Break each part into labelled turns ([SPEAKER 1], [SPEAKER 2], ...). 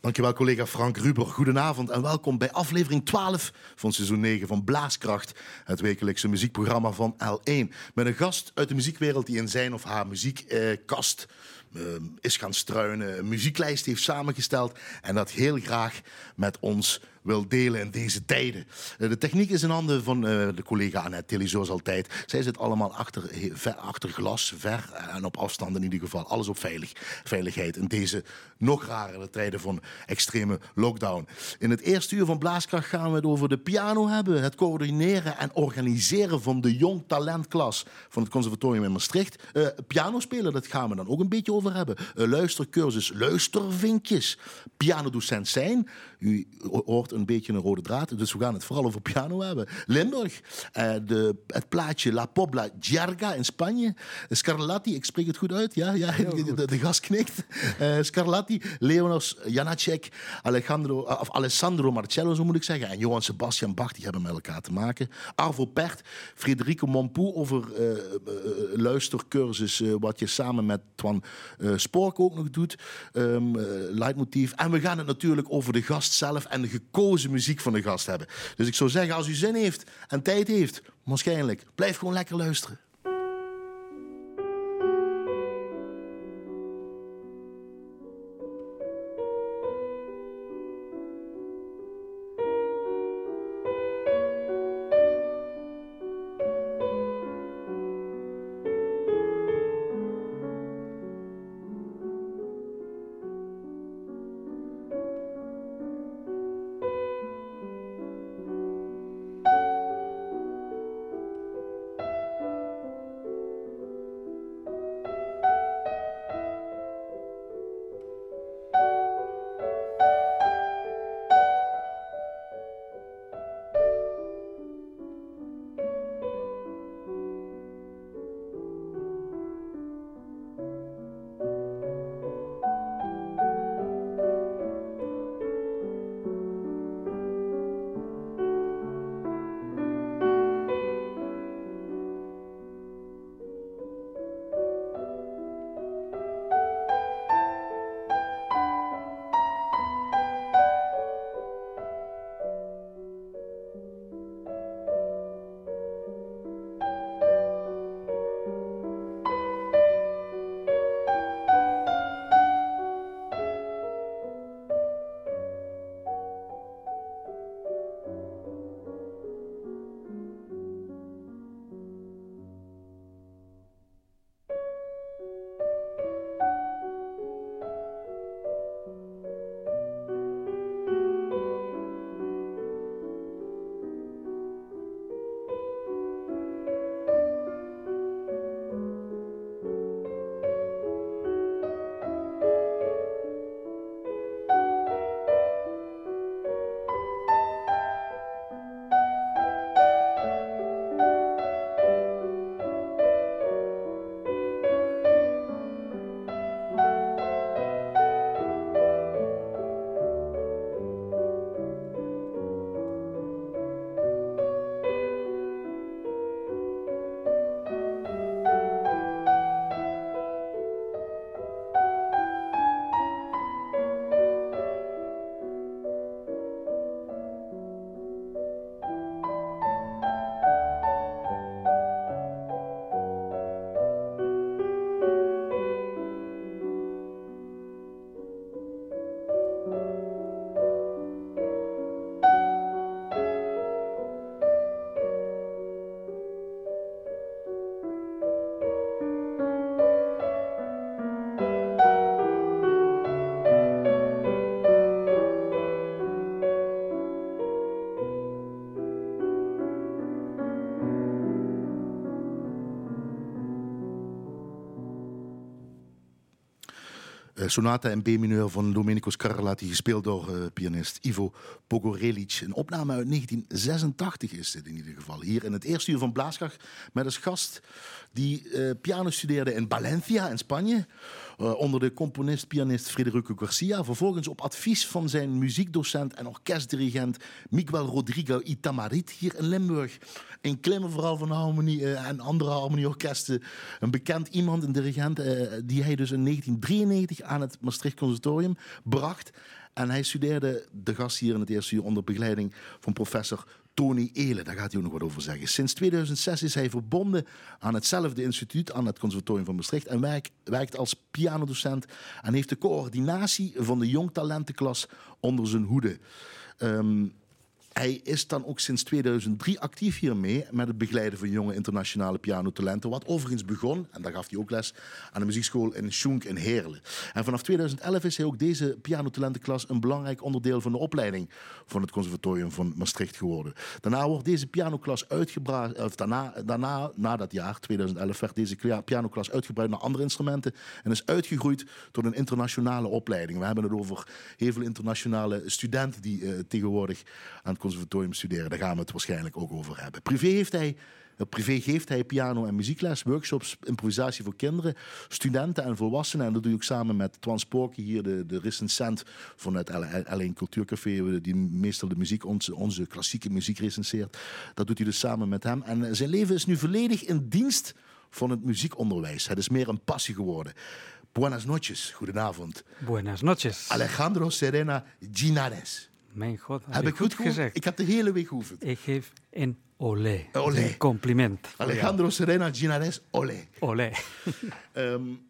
[SPEAKER 1] Dankjewel collega Frank Ruber. Goedenavond en welkom bij aflevering 12 van seizoen 9 van Blaaskracht. Het wekelijkse muziekprogramma van L1. Met een gast uit de muziekwereld die in zijn of haar muziekkast eh, is gaan struinen. Een muzieklijst heeft samengesteld en dat heel graag met ons wil delen in deze tijden. Eh, de techniek is in handen van eh, de collega Annette Tilly, zoals altijd. Zij zit allemaal achter, achter glas, ver en op afstand in ieder geval. Alles op veilig, veiligheid in deze nog rarere tijden van extreme lockdown. In het eerste uur van Blaaskracht gaan we het over de piano hebben. Het coördineren en organiseren van de jong talentklas van het conservatorium in Maastricht. Uh, piano spelen, dat gaan we dan ook een beetje over hebben. Uh, luistercursus, luistervinkjes. Pianodocent zijn. U hoort een beetje een rode draad, dus we gaan het vooral over piano hebben. Limburg, uh, de, het plaatje La Pobla Giarga in Spanje. Scarlatti, ik spreek het goed uit, ja, ja de, de, de gast knikt. Scarlatti, Leonos Janacek, Alejandro, of Alessandro Marcello, zo moet ik zeggen. En Johan Sebastian Bach, die hebben met elkaar te maken. Arvo Pert, Federico Mompou over uh, uh, luistercursus, uh, wat je samen met Twan Spork ook nog doet. Um. En we gaan het natuurlijk over de gast zelf en de gekozen muziek van de gast hebben. Dus ik zou zeggen, als u zin heeft en tijd heeft, waarschijnlijk, blijf gewoon lekker luisteren. Sonata in B-mineur van Domenico Scarlatti, gespeeld door uh, pianist Ivo Pogorelic. Een opname uit 1986 is dit in ieder geval. Hier in het eerste uur van Blaaskracht met als gast die uh, piano studeerde in Valencia in Spanje. Uh, onder de componist-pianist Federico Garcia. Vervolgens op advies van zijn muziekdocent en orkestdirigent Miguel Rodrigo Itamarit hier in Limburg. Een klimmer vooral van harmonie uh, en andere harmonieorkesten. Een bekend iemand, een dirigent, die hij dus in 1993 aan aan het Maastricht Conservatorium bracht. En hij studeerde de gast hier in het eerste uur onder begeleiding van professor Tony Elen. Daar gaat hij ook nog wat over zeggen. Sinds 2006 is hij verbonden aan hetzelfde instituut, aan het Conservatorium van Maastricht. En werkt, werkt als pianodocent en heeft de coördinatie van de jongtalentenklas onder zijn hoede. Ehm, hij is dan ook sinds 2003 actief hiermee met het begeleiden van jonge internationale pianotalenten. Wat overigens begon, en daar gaf hij ook les, aan de muziekschool in Schoenk in Heerlen. En vanaf 2011 is hij ook deze pianotalentenklas een belangrijk onderdeel van de opleiding van het Conservatorium van Maastricht geworden. Daarna wordt deze pianoklas uitgebreid, of daarna, daarna, na dat jaar, 2011, werd deze pianoklas uitgebreid naar andere instrumenten en is uitgegroeid tot een internationale opleiding. We hebben het over heel veel internationale studenten die uh, tegenwoordig aan het conservatorium studeren. Daar gaan we het waarschijnlijk ook over hebben. Privé heeft hij Privé geeft hij piano- en muziekles, workshops, improvisatie voor kinderen, studenten en volwassenen. En dat doe ik samen met Twan Sporky, hier de, de recensent van het Alleen Cultuurcafé, die meestal de muziek, onze, onze klassieke muziek recenseert. Dat doet hij dus samen met hem. En zijn leven is nu volledig in dienst van het muziekonderwijs. Het is meer een passie geworden. Buenas noches, goedenavond.
[SPEAKER 2] Buenas noches.
[SPEAKER 1] Alejandro Serena Ginares.
[SPEAKER 2] Mijn god,
[SPEAKER 1] heb, ik goed, gezegd? Ik heb de hele week geoefend.
[SPEAKER 2] Ik geef een olé. olé. Een compliment.
[SPEAKER 1] Alejandro Serena Ginares, olé.
[SPEAKER 2] Olé.
[SPEAKER 1] um,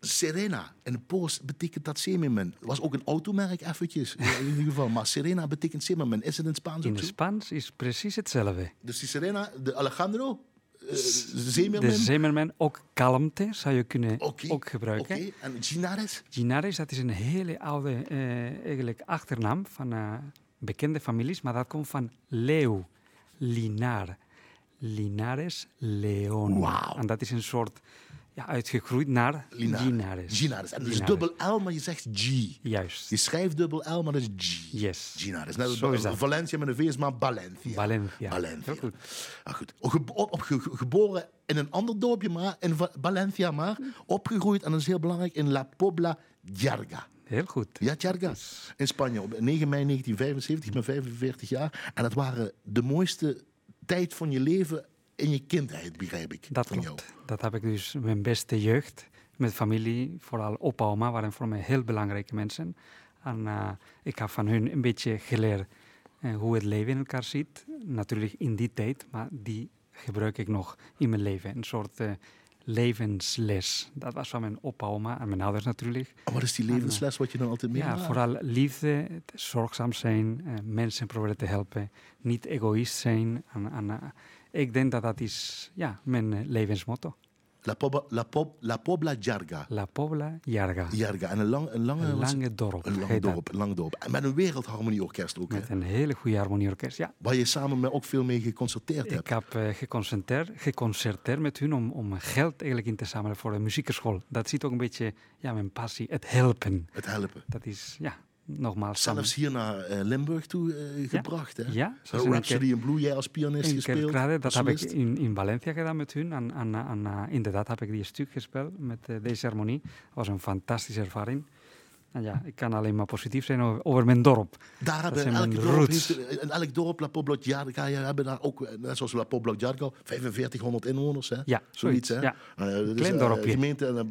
[SPEAKER 1] Serena, in het Pools betekent dat Semerman. was ook een automerk eventjes, in ieder geval. Maar Serena betekent Semerman. Is het in Spaans
[SPEAKER 2] In het Spaans is precies hetzelfde.
[SPEAKER 1] Dus die Serena, de Alejandro, uh,
[SPEAKER 2] Zeemerman. De Zeemerman, ook kalmte zou je kunnen ook gebruiken.
[SPEAKER 1] Oké, en Ginares?
[SPEAKER 2] Ginares, dat is een hele oude uh, eigenlijk achternaam van uh, bekende families, maar dat komt van leeuw, Linar. Linares Leon.
[SPEAKER 1] Wow.
[SPEAKER 2] En dat is een soort ja, uitgegroeid naar Linares. Ginares.
[SPEAKER 1] Ginares. En dat is dubbel L, maar je zegt G.
[SPEAKER 2] Juist.
[SPEAKER 1] Je schrijft dubbel L, maar dat is G.
[SPEAKER 2] Yes.
[SPEAKER 1] Ginares. Net Zo is dat. Valencia met een V is maar Valencia.
[SPEAKER 2] Valencia.
[SPEAKER 1] Valencia.
[SPEAKER 2] Goed.
[SPEAKER 1] Ah, goed. Op, op, geboren in een ander dorpje, maar in Valencia, maar opgegroeid, en dat is heel belangrijk, in La Pobla Jarga.
[SPEAKER 2] Heel goed.
[SPEAKER 1] Ja, Jarga. In Spanje op 9 mei 1975, ik ben 45 jaar. En dat waren de mooiste tijd van je leven in je kindheid, begrijp ik.
[SPEAKER 2] Dat
[SPEAKER 1] van
[SPEAKER 2] klopt. Jou. Dat heb ik dus mijn beste jeugd. Met familie, vooral opa oma waren voor mij heel belangrijke mensen. En uh, ik heb van hun een beetje geleerd uh, hoe het leven in elkaar zit. Natuurlijk in die tijd, maar die gebruik ik nog in mijn leven. Een soort uh, levensles. Dat was van mijn opa, oma en mijn ouders natuurlijk.
[SPEAKER 1] Oh, wat is die levensles wat je dan altijd meemaakt?
[SPEAKER 2] Ja, vooral liefde, zorgzaam zijn, mensen proberen te helpen, niet egoïst zijn. En, en ik denk dat dat is ja, mijn levensmotto.
[SPEAKER 1] La, Pobla, la, Pob, la Pobla Jarga.
[SPEAKER 2] La Pobla Jarga.
[SPEAKER 1] Jarga. En een, lang, een, lange,
[SPEAKER 2] een lange dorp.
[SPEAKER 1] Een lang dorp, een lang dorp. En met een wereldharmonieorkest ook.
[SPEAKER 2] Met
[SPEAKER 1] hè?
[SPEAKER 2] een hele goede harmonieorkest, ja.
[SPEAKER 1] Waar je samen met ook veel mee geconcerteerd hebt.
[SPEAKER 2] Ik heb uh, geconcerteerd, geconcerteerd met hun om, om geld eigenlijk in te zamelen voor de muziekschool. Dat ziet ook een beetje ja, mijn passie, het helpen.
[SPEAKER 1] Het helpen.
[SPEAKER 2] Dat is, ja, nogmaals.
[SPEAKER 1] Zelfs hier naar uh, Limburg toe uh, gebracht.
[SPEAKER 2] Ja,
[SPEAKER 1] hè?
[SPEAKER 2] ja
[SPEAKER 1] zo Rhapsody in Blue, jij als pianist gespeeld.
[SPEAKER 2] Krade, dat heb ik in, in Valencia gedaan met hun. En, en, en uh, inderdaad heb ik die stuk gespeeld met deze harmonie. Dat was een fantastische ervaring. En ja, ik kan alleen maar positief zijn over, over mijn dorp.
[SPEAKER 1] Daar hebben elk dorp, heeft, in elk dorp, La Pobla je hebben daar ook, net zoals La Pobla Jarga, 4500 inwoners. Hè?
[SPEAKER 2] Ja,
[SPEAKER 1] zoiets.
[SPEAKER 2] Hè? Ja.
[SPEAKER 1] Uh,
[SPEAKER 2] Klein dorpje.
[SPEAKER 1] gemeente en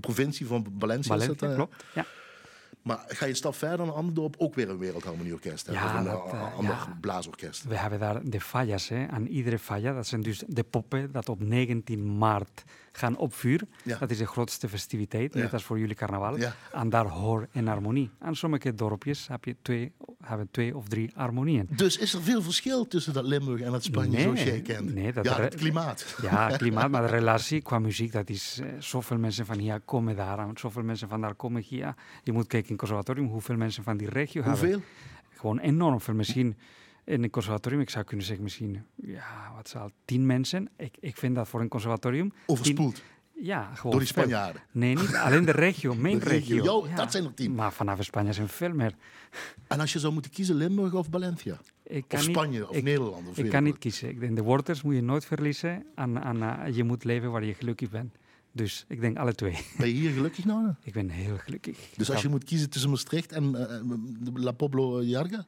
[SPEAKER 1] provincie van Valencia.
[SPEAKER 2] Valencia,
[SPEAKER 1] dat,
[SPEAKER 2] klopt. Ja.
[SPEAKER 1] Maar ga je een stap verder naar Anderdorp, ook weer een wereldharmonieorkest
[SPEAKER 2] ja,
[SPEAKER 1] of een
[SPEAKER 2] dat,
[SPEAKER 1] uh, ander ja. blaasorkest.
[SPEAKER 2] We hebben daar de fallas. Hè. En iedere falla, dat zijn dus de poppen dat op 19 maart gaan opvuren.
[SPEAKER 1] Ja.
[SPEAKER 2] Dat is de grootste festiviteit, net als voor jullie carnaval. En daar hoor en harmonie. En sommige dorpjes heb je twee, hebben twee of drie harmonieën.
[SPEAKER 1] Dus is er veel verschil tussen dat Limburg en dat Spanje
[SPEAKER 2] Nee,
[SPEAKER 1] zoals jij kent?
[SPEAKER 2] nee, dat
[SPEAKER 1] ja, het klimaat.
[SPEAKER 2] Ja, klimaat, maar de relatie qua muziek, dat is eh, zoveel mensen van hier komen daar. En zoveel mensen van daar komen hier. Je moet kijken in het conservatorium hoeveel mensen van die regio hebben.
[SPEAKER 1] Hoeveel?
[SPEAKER 2] Gewoon enorm veel. Misschien in een conservatorium, ik zou kunnen zeggen misschien, ja, wat zal, tien mensen. Ik, ik vind dat voor een conservatorium...
[SPEAKER 1] Overspoeld
[SPEAKER 2] tien- ja, gewoon
[SPEAKER 1] door die. Spanjaarden.
[SPEAKER 2] Nee, niet alleen de regio, mijn
[SPEAKER 1] De regio.
[SPEAKER 2] regio.
[SPEAKER 1] Dat zijn er tien.
[SPEAKER 2] Maar vanaf Spanje zijn veel meer.
[SPEAKER 1] En als je zou moeten kiezen, Limburg of Valencia?
[SPEAKER 2] Ik
[SPEAKER 1] Of
[SPEAKER 2] kan niet-
[SPEAKER 1] Spanje of
[SPEAKER 2] ik-
[SPEAKER 1] Nederland? Of
[SPEAKER 2] Ik kan niet kiezen. Ik denk, de wortels moet je nooit verliezen. En, en eh, je moet leven waar je gelukkig bent. Dus ik denk alle twee.
[SPEAKER 1] Ben je hier gelukkig nou?
[SPEAKER 2] Ik ben heel gelukkig.
[SPEAKER 1] Dus als je moet kiezen tussen Maastricht en eh, La Poblo Jarga?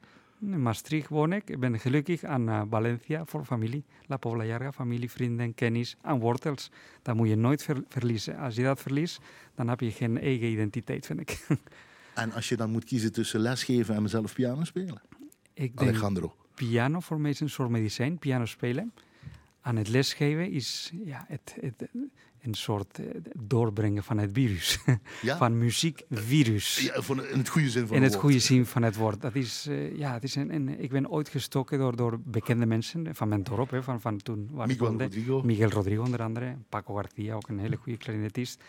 [SPEAKER 2] In Maastricht woon ik. Ik ben gelukkig aan uh, Valencia voor familie. La Pobla Larga, familie, vrienden, kennis en wortels. Dat moet je nooit ver verliezen. Als je dat verliest, dan heb je geen eigen identiteit, vind ik.
[SPEAKER 1] en als je dan moet kiezen tussen lesgeven en mezelf piano spelen?
[SPEAKER 2] Ik
[SPEAKER 1] Alejandro.
[SPEAKER 2] piano voor mij is een soort medicijn, piano spelen. Aan het lesgeven is ja, het, het, een soort uh, doorbrengen van het virus. Ja? van muziekvirus.
[SPEAKER 1] Ja, van, in het goede zin van
[SPEAKER 2] in
[SPEAKER 1] het,
[SPEAKER 2] het goede zin van het woord. Dat is, uh, ja, het is een, een, ik ben ooit gestoken door, door bekende mensen van mijn dorp, hè, van, van toen waar
[SPEAKER 1] Miguel ik Rodrigo.
[SPEAKER 2] Miguel Rodrigo onder andere, Paco Garcia, ook een hele goede clarinetist.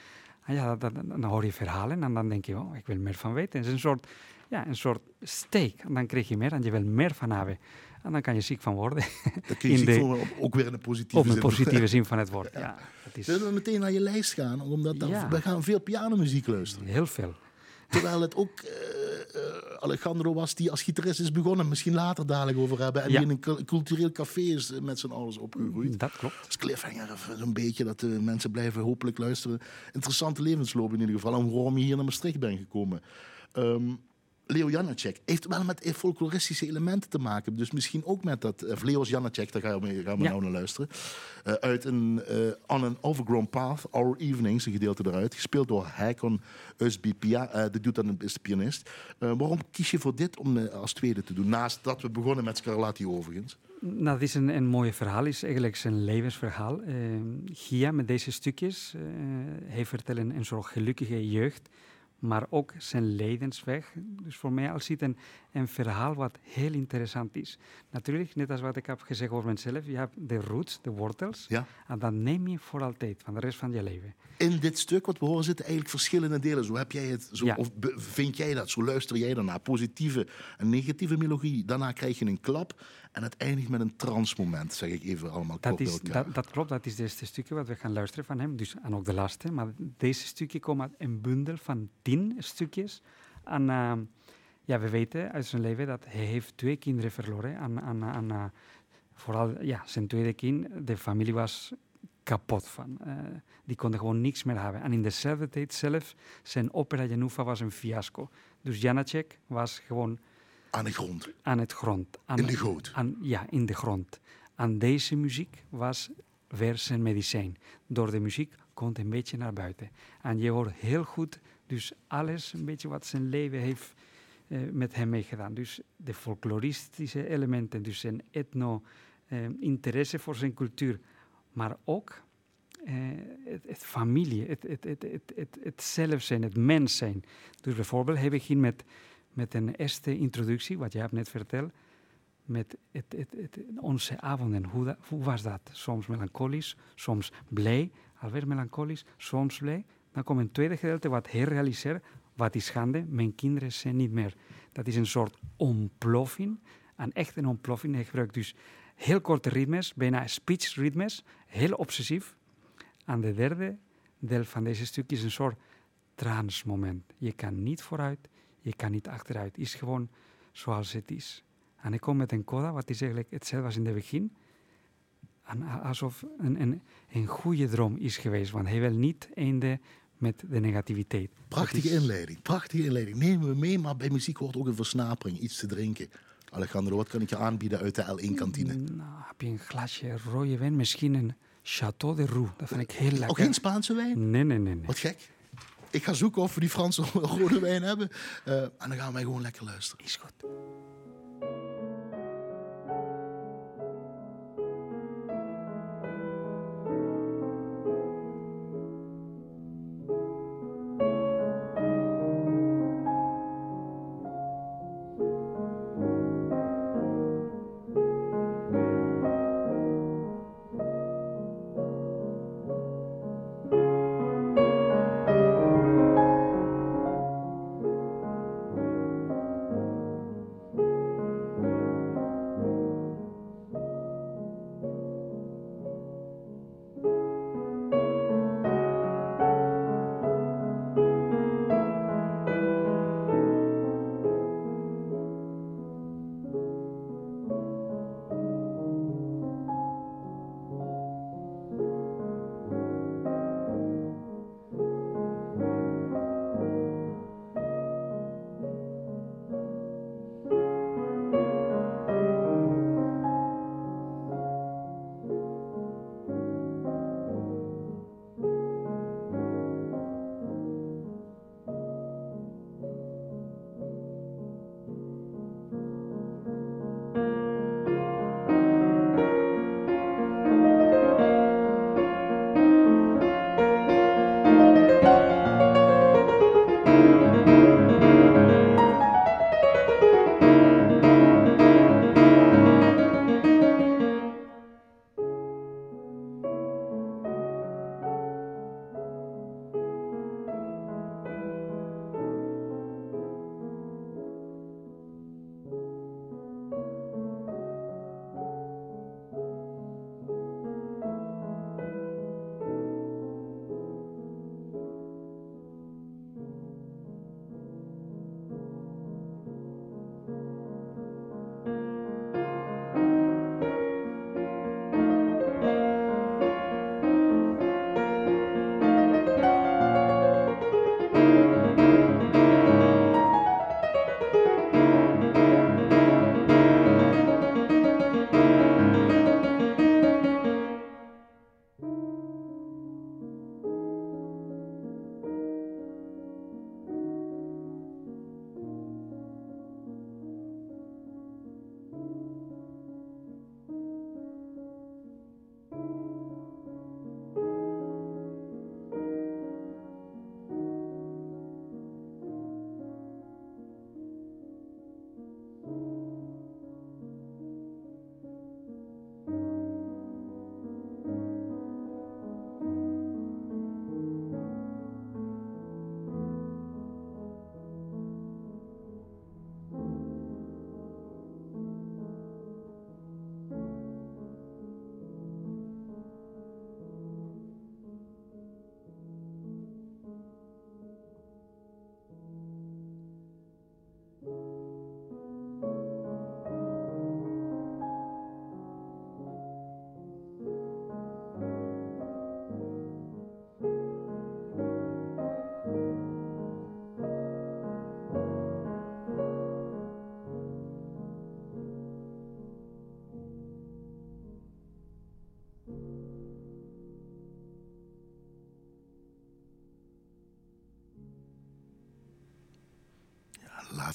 [SPEAKER 2] En ja, dat, dan hoor je verhalen en dan denk je, oh, ik wil meer van weten. Het is een soort, ja, een soort steek. En dan krijg je meer en je wil meer van hebben. En dan kan je ziek van worden.
[SPEAKER 1] Dan kun je ziek van ook weer in een positieve
[SPEAKER 2] zin.
[SPEAKER 1] Op
[SPEAKER 2] een positieve zin van het woord, ja. ja
[SPEAKER 1] is... Zullen we meteen naar je lijst gaan? Omdat ja. we gaan veel pianomuziek luisteren.
[SPEAKER 2] Heel veel.
[SPEAKER 1] Terwijl het ook uh, uh, Alejandro was die als gitarist is begonnen. Misschien later dadelijk over hebben. En die in een cultureel café is met z'n ouders opgegroeid.
[SPEAKER 2] Dat klopt.
[SPEAKER 1] Als cliffhanger zo'n beetje dat de mensen blijven hopelijk luisteren. Interessante levensloop in ieder geval. En waarom je hier naar Maastricht bent gekomen. Um, Leo Janacek heeft wel met folkloristische elementen te maken. Dus misschien ook met dat. Uh, Leo's Janacek, daar gaan we, gaan we ja. nou naar luisteren. Uh, uit een uh, On an Overgrown Path, Our Evenings, een gedeelte eruit. Gespeeld door Heikon Usbipia. de doet dan is de pianist. waarom kies je voor dit om als tweede te doen? Naast dat we begonnen met Scarlatti overigens.
[SPEAKER 2] Nou, dat is een, een mooi verhaal. Het is eigenlijk zijn levensverhaal. Gia met deze stukjes, hij vertelt een, een soort gelukkige jeugd maar ook zijn levensweg. Dus voor mij als het een, een verhaal wat heel interessant is. Natuurlijk, net als wat ik heb gezegd over mezelf, je hebt de roots, de wortels,
[SPEAKER 1] ja.
[SPEAKER 2] en dat neem je voor altijd, van de rest van je leven.
[SPEAKER 1] In dit stuk wat we horen zitten eigenlijk verschillende delen. Zo heb jij het, zo, of vind jij dat, zo luister jij daarna. Positieve en negatieve melodie, daarna krijg je een klap en het eindigt met een transmoment, zeg ik even allemaal
[SPEAKER 2] dat is, dat, dat, klopt, dat is het eerste stukje wat we gaan luisteren van hem, dus, en ook de laatste. Maar deze stukje komt uit een bundel van tien stukjes. En uh, ja, we weten uit zijn leven dat hij heeft twee kinderen verloren. En, en, en uh, vooral ja, zijn tweede kind, de familie was kapot van. Uh, die konden gewoon niks meer hebben. En in dezelfde tijd zelf, zijn opera Januva was een fiasco. Dus Janacek was gewoon
[SPEAKER 1] aan de grond.
[SPEAKER 2] Aan het grond. Aan,
[SPEAKER 1] in de goot.
[SPEAKER 2] Aan, ja, in de grond. En deze muziek was weer zijn medicijn. Door de muziek komt een beetje naar buiten. En je hoort heel goed, dus alles, een beetje wat zijn leven heeft uh, met hem meegedaan. Dus de folkloristische elementen, dus zijn etno-interesse uh, voor zijn cultuur, maar ook uh, het, het, familie, het, het, het, het, het, het zelf zijn, het mens zijn. Dus bijvoorbeeld heb ik met met een eerste introductie, wat je hebt net verteld, met het, het, onze avonden. Hoe, hoe, was dat? Soms melancholisch, soms blij, alweer melancholisch, soms blij. Dan komt een tweede gedeelte wat herrealiseert. Wat is schande? Mijn kinderen zijn niet meer. Dat is een soort ontploffing. Een ontploffing. Hij gebruikt dus heel korte ritmes, bijna speech ritmes, heel obsessief. En de derde deel van deze stuk is een soort transmoment. Je kan niet vooruit, je kan niet achteruit. Is gewoon zoals het is. En ik kom met een coda, wat is eigenlijk hetzelfde als in het begin. Alsof een, een, een goede droom is geweest, want hij wil niet einde met de negativiteit.
[SPEAKER 1] Prachtige inleiding, prachtige inleiding. Nemen we mee, maar bij muziek hoort ook een versnapering, iets te drinken. Alejandro, wat kan ik je aanbieden uit de L1-kantine?
[SPEAKER 2] Nou, heb je een glasje rode wijn, misschien een Chateau de Roux. Dat vind ik heel lekker.
[SPEAKER 1] Ook geen Spaanse wijn?
[SPEAKER 2] Nee, nee, nee. nee.
[SPEAKER 1] Wat gek. Ik ga zoeken of we die Franse rode wijn hebben. Uh, en dan gaan wij gewoon lekker luisteren.
[SPEAKER 2] Is goed.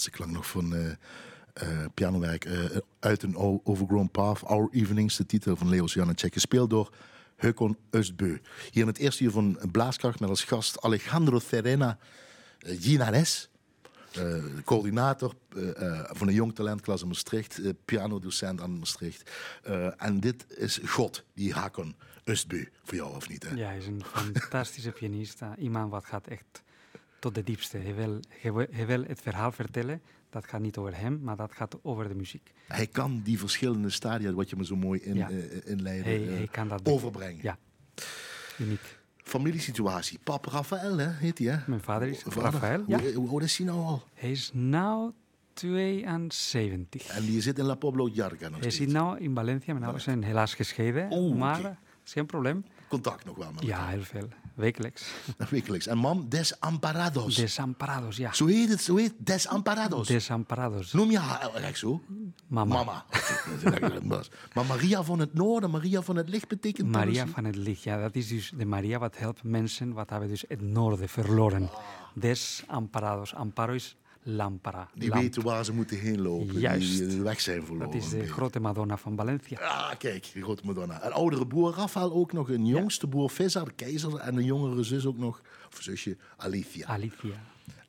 [SPEAKER 1] Laatste klank nog van uh, uh, pianowerk uh, uit een Overgrown Path, Our Evenings, de titel van Leos Janacek, gespeeld door Östbö. Hier in het eerste uur van Blaaskracht met als gast Alejandro Serena Ginares. Coördinator van een jong talentklas in Maastricht, pianodocent aan Maastricht. en dit is God, die Hakon Östbö, voor jou of niet? Hè?
[SPEAKER 2] Ja, hij is een fantastische pianist. iemand wat gaat echt tot de diepste. Hij wil, hij wil het verhaal vertellen. Dat gaat niet over hem, maar dat gaat over de muziek.
[SPEAKER 1] Hij kan die verschillende stadia, wat je me zo mooi in, ja. inleidde,
[SPEAKER 2] hij, hij kan dat
[SPEAKER 1] overbrengen.
[SPEAKER 2] Ja, uniek
[SPEAKER 1] familiesituatie. Pap Rafael, hè, heet hij, hè?
[SPEAKER 2] Mijn vader is Rafael, ja.
[SPEAKER 1] Hoe, hoe oud is hij nou al?
[SPEAKER 2] Hij is nu 72.
[SPEAKER 1] En die zit in La Poblo Jarga nog
[SPEAKER 2] Hij zit nu in Valencia. Mijn ouders zijn helaas gescheiden, oh, maar okay. is geen probleem.
[SPEAKER 1] Contact nog wel met
[SPEAKER 2] Ja, heel veel. Wekelijks.
[SPEAKER 1] Wekelijks. En mam, Desamparados.
[SPEAKER 2] Desamparados, ja.
[SPEAKER 1] Zo heet het, zo heet Desamparados.
[SPEAKER 2] Desamparados.
[SPEAKER 1] Noem je haar echt zo?
[SPEAKER 2] Mama.
[SPEAKER 1] Mama. maar Maria van het Noorden, Maria van het Licht betekent
[SPEAKER 2] Maria van het Licht, ja. Dat is dus de Maria wat helpt mensen wat hebben dus het noorden verloren. Ah. Desamparados. Amparo is lampara.
[SPEAKER 1] Die lamp. weten waar ze moeten heen lopen.
[SPEAKER 2] Juist.
[SPEAKER 1] Die weg zijn verloren.
[SPEAKER 2] Dat is de grote Madonna van Valencia.
[SPEAKER 1] Ah, kijk, de grote Madonna. Een oudere broer Rafael ook nog. Een jongste broer Visa, de keizer. En een jongere zus ook nog. Of zusje Alicia.
[SPEAKER 2] Alicia.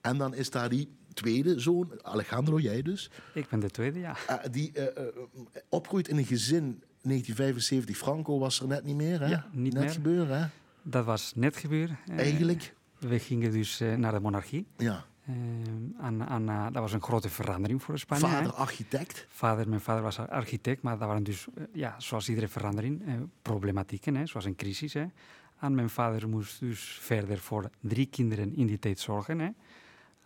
[SPEAKER 1] En dan is daar die tweede zoon, Alejandro, jij dus.
[SPEAKER 2] Ik ben de tweede, ja.
[SPEAKER 1] Uh, die uh, uh, opgroeit in een gezin 1975. Franco was er net niet meer, hè?
[SPEAKER 2] Ja, niet
[SPEAKER 1] net
[SPEAKER 2] meer.
[SPEAKER 1] gebeuren, hè?
[SPEAKER 2] Dat was net gebeuren.
[SPEAKER 1] Eigenlijk?
[SPEAKER 2] we gingen dus naar de monarchie.
[SPEAKER 1] Ja.
[SPEAKER 2] En, dat was een grote verandering voor Spanje.
[SPEAKER 1] Vader architect?
[SPEAKER 2] Vader, mijn vader was architect, maar dat waren dus, ja, zoals iedere verandering, problematieken, hè, zoals een crisis. Hè. En mijn vader moest dus verder voor drie kinderen in die tijd zorgen. Hè.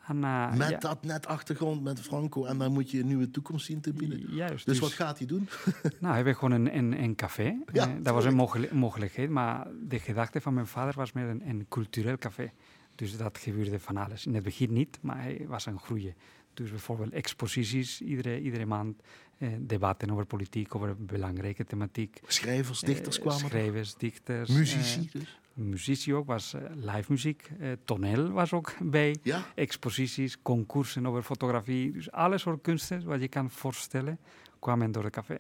[SPEAKER 2] En, uh,
[SPEAKER 1] met
[SPEAKER 2] ja.
[SPEAKER 1] dat net achtergrond met Franco en dan moet je een nieuwe toekomst zien te bieden.
[SPEAKER 2] Juist,
[SPEAKER 1] dus,
[SPEAKER 2] dus,
[SPEAKER 1] wat gaat hij doen?
[SPEAKER 2] nou, hij werd gewoon een, een, een café.
[SPEAKER 1] Ja,
[SPEAKER 2] uh, dat was een mogelijk, mogelijkheid, maar de gedachte van mijn vader was meer een, een cultureel café. Dus dat gebeurde van alles. In het begin niet, maar hij was aan groeien. Dus bijvoorbeeld exposities iedere, iedere maand, eh, debatten over politiek, over belangrijke thematiek.
[SPEAKER 1] Schrijvers, dichters kwamen
[SPEAKER 2] eh, Schrijvers, dichters.
[SPEAKER 1] Muzici dus?
[SPEAKER 2] Muzici ook, was uh, live muziek. Toneel was ook bij.
[SPEAKER 1] Ja?
[SPEAKER 2] Exposities, concoursen over fotografie. Dus alles soort kunsten wat je kan voorstellen kwamen door het café.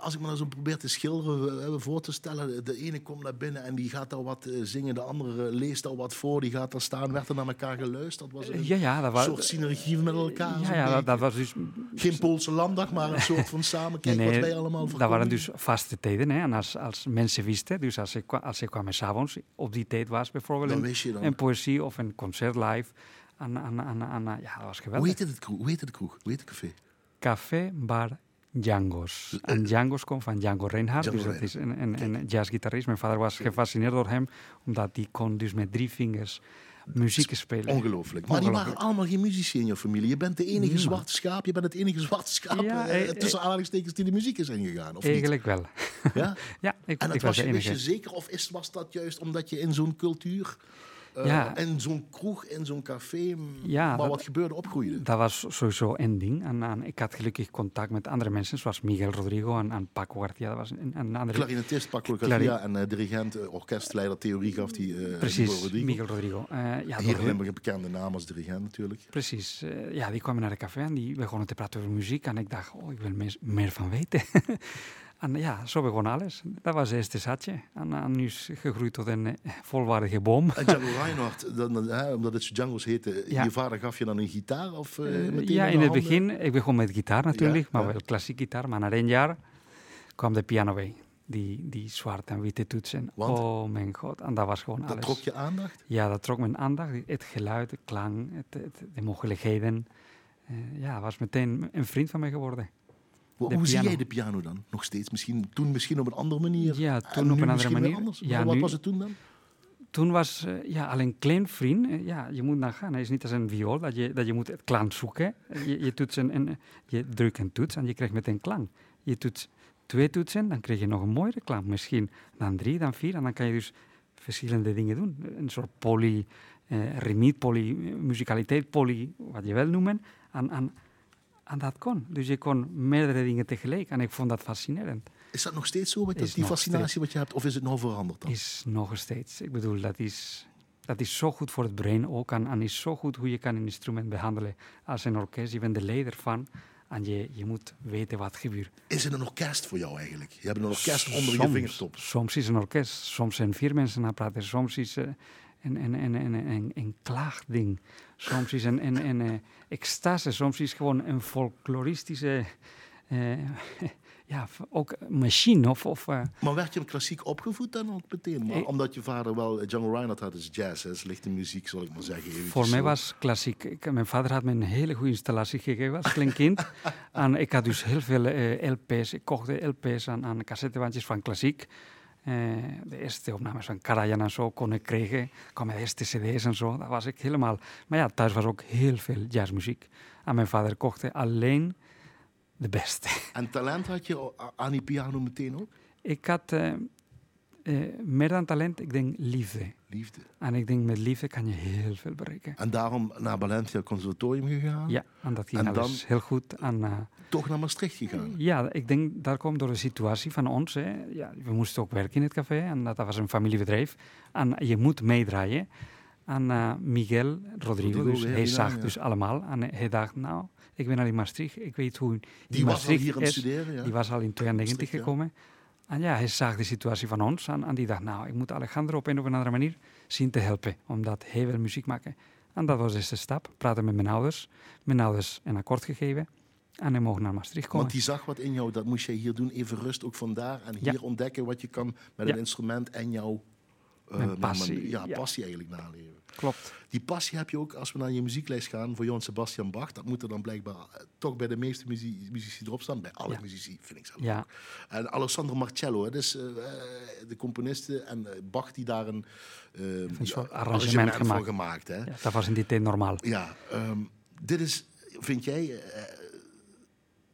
[SPEAKER 1] Als ik me nou zo probeer te schilderen, voor te stellen, de ene komt naar binnen en die gaat daar wat zingen, de andere leest al wat voor, die gaat daar staan, werd er naar elkaar geluisterd? Was een
[SPEAKER 2] ja, ja, dat was,
[SPEAKER 1] soort synergie met elkaar?
[SPEAKER 2] Ja, ja dat, dat, was dus...
[SPEAKER 1] Geen Poolse landdag, maar een soort van samenkijk nee, nee, wat wij allemaal
[SPEAKER 2] Dat waren dus vaste tijden. Hè? En als, als mensen wisten, dus als ze, als ze kwamen s'avonds, op die tijd was bijvoorbeeld
[SPEAKER 1] dan dan.
[SPEAKER 2] een poëzie of een concert live. En, en, en, ja, dat was geweldig.
[SPEAKER 1] Hoe het kroeg? Hoe heet het kroeg? Hoe heet het café?
[SPEAKER 2] Café Bar Django's. En Django's komt van Django Reinhardt,
[SPEAKER 1] Django
[SPEAKER 2] dus dat is een, een, een jazzgitarist. Mijn vader was gefascineerd door hem, omdat hij kon dus met drie vingers muziek spelen.
[SPEAKER 1] Ongelooflijk. Maar die waren allemaal geen muzici in je familie. Je bent de enige
[SPEAKER 2] Niemand.
[SPEAKER 1] zwarte schaap. Je bent het enige zwarte schaap
[SPEAKER 2] Ja,
[SPEAKER 1] eh,
[SPEAKER 2] eh,
[SPEAKER 1] tussen aanhalingstekens die de muziek is ingegaan. Of niet?
[SPEAKER 2] Eigenlijk wel.
[SPEAKER 1] Ja?
[SPEAKER 2] ja, ik,
[SPEAKER 1] En dat
[SPEAKER 2] ik
[SPEAKER 1] was
[SPEAKER 2] was
[SPEAKER 1] je, wist je zeker? Of is, was dat juist omdat je in zo'n cultuur, eh,
[SPEAKER 2] Ja.
[SPEAKER 1] in zo'n kroeg, in zo'n café,
[SPEAKER 2] Ja,
[SPEAKER 1] maar
[SPEAKER 2] dat-
[SPEAKER 1] wat gebeurde, opgroeide?
[SPEAKER 2] Dat was sowieso een ding. En, en ik had gelukkig contact met andere mensen, zoals Miguel Rodrigo en, en Paco Garcia. Dat was een, een andere...
[SPEAKER 1] Clarinetist Paco Garcia en eh, dirigent, eh, orkestleider, theorie gaf die eh
[SPEAKER 2] Precies,
[SPEAKER 1] Hugo Rodrigo.
[SPEAKER 2] Miguel Rodrigo. Ja, door
[SPEAKER 1] bekende naam als dirigent natuurlijk.
[SPEAKER 2] Precies. ja, die kwamen naar de café en die begonnen te praten over muziek. En ik dacht, oh, ik wil meer, meer van weten. en ja, zo begon alles. Dat was het eerste zatje. En, en nu is gegroeid tot een eh, volwaardige boom.
[SPEAKER 1] En Django Reinhardt, dan, dan, hè, omdat het Django's heette,
[SPEAKER 2] Ja.
[SPEAKER 1] je vader gaf je dan een gitaar? Of, eh,
[SPEAKER 2] Eh,
[SPEAKER 1] meteen
[SPEAKER 2] ja, in het begin, ik begon met gitaar natuurlijk,
[SPEAKER 1] Ja,
[SPEAKER 2] maar
[SPEAKER 1] ja.
[SPEAKER 2] wel klassiek gitaar. Maar na één jaar kwam de piano bij. Die, die zwarte en witte toetsen.
[SPEAKER 1] Want?
[SPEAKER 2] Oh mijn god, en dat was gewoon
[SPEAKER 1] Dat
[SPEAKER 2] alles.
[SPEAKER 1] trok je aandacht?
[SPEAKER 2] Ja, dat trok mijn aandacht. Het geluid, de klank, het, het- de mogelijkheden. Eh, ja, was meteen een vriend van mij geworden.
[SPEAKER 1] Hoe, hoe zie jij de piano dan? Nog steeds? Misschien, toen misschien op een andere manier?
[SPEAKER 2] Ja,
[SPEAKER 1] En
[SPEAKER 2] toen op een andere manier. Ja,
[SPEAKER 1] Maar wat
[SPEAKER 2] nu-
[SPEAKER 1] was het toen dan?
[SPEAKER 2] Toen was eh, ja, al een klein vriend. eh, ja, je moet nagaan. Het is niet als een viool dat je, dat je moet het klank zoeken. Je, je, toets een, een- je drukt een toets en je krijgt meteen klank. Je doet twee toetsen, dan krijg je nog een mooiere klank misschien. Dan drie, dan vier. En dan kan je dus verschillende dingen doen. Een soort poly, eh remiet, poly, eh, muzikaliteit, poly, wat je wil noemen. En, en, en dat kon. Dus je kon meerdere dingen tegelijk. En ik vond dat fascinerend.
[SPEAKER 1] Is dat nog steeds zo met dat- die
[SPEAKER 2] nog
[SPEAKER 1] fascinatie wat je hebt? Of is het nou veranderd dan?
[SPEAKER 2] Is nog steeds. Ik bedoel, dat is dat is zo goed voor het brein ook. En, en is zo goed hoe je kan een instrument behandelen als een orkest. Je bent de leider van. En je, je moet weten wat gebeurt.
[SPEAKER 1] Is het een orkest voor jou eigenlijk? Je hebt een orkest onder je vingertop.
[SPEAKER 2] Soms is een orkest. Soms zijn vier mensen aan het praten. Soms is uh, een, een, een, een, een, een klaagding. Soms is een, een, een, een extase. Soms is gewoon een folkloristische... Uh, ja, ook machine. Of, of, uh...
[SPEAKER 1] Maar werd je klassiek opgevoed dan ook meteen? Maar, omdat je vader wel, Jungle Reinhardt had dus jazz, lichte muziek, zal ik maar zeggen.
[SPEAKER 2] Voor mij was klassiek. Ik, mijn vader had me een hele goede installatie gegeven als klein kind. en ik had dus heel veel uh, LP's. Ik kocht LP's aan, aan cassettebandjes van klassiek. Uh, de eerste opnames van Karajan en zo kon ik krijgen. kwam de eerste cd's en zo. Dat was ik helemaal. Maar ja, thuis was ook heel veel jazzmuziek. En mijn vader kocht alleen de beste.
[SPEAKER 1] En talent had je aan die piano meteen ook?
[SPEAKER 2] Ik had uh, uh, meer dan talent, ik denk liefde.
[SPEAKER 1] Liefde.
[SPEAKER 2] En ik denk met liefde kan je heel veel bereiken.
[SPEAKER 1] En daarom naar Valencia Conservatorium gegaan?
[SPEAKER 2] Ja, en dat ging en dan heel goed. En, uh,
[SPEAKER 1] toch naar Maastricht gegaan?
[SPEAKER 2] Ja, ik denk dat komt door de situatie van ons. Hè. Ja, we moesten ook werken in het café en dat, was een familiebedrijf. En je moet meedraaien. En Miguel Rodrigo, dus, hij zag ja. dus allemaal. En hij dacht, nou, ik ben al in Maastricht. Ik weet hoe
[SPEAKER 1] die
[SPEAKER 2] was
[SPEAKER 1] al hier aan het studeren, ja.
[SPEAKER 2] Die was al in 92 gekomen. En ja, hij zag de situatie van ons en, en, die dacht, nou, ik moet Alejandro op een of andere manier zien te helpen, omdat hij wil muziek maken. En dat was de eerste stap. Praten met mijn ouders. Mijn ouders een akkoord gegeven. En hij mocht naar Maastricht komen.
[SPEAKER 1] Want die zag wat in jou, dat moest jij hier doen. Even rust ook vandaar. En hier ja. ontdekken wat je kan met ja. een instrument en jouw
[SPEAKER 2] uh, passie.
[SPEAKER 1] ja, ja, passie eigenlijk naleven.
[SPEAKER 2] Klopt.
[SPEAKER 1] Die passie heb je ook als we naar je muzieklijst gaan voor Johan Sebastian Bach. Dat moet er dan blijkbaar eh, toch bij de meeste muziek, muzici erop staan. Bij alle muzici, vind ik zelf.
[SPEAKER 2] Ja.
[SPEAKER 1] En Alessandro Marcello, dus uh, de componisten en Bach die daar een, uh,
[SPEAKER 2] een soort arrangement,
[SPEAKER 1] arrangement gemaakt. voor gemaakt. Hè?
[SPEAKER 2] Ja, dat was in die tijd normaal.
[SPEAKER 1] Ja, um, dit is, vind jij,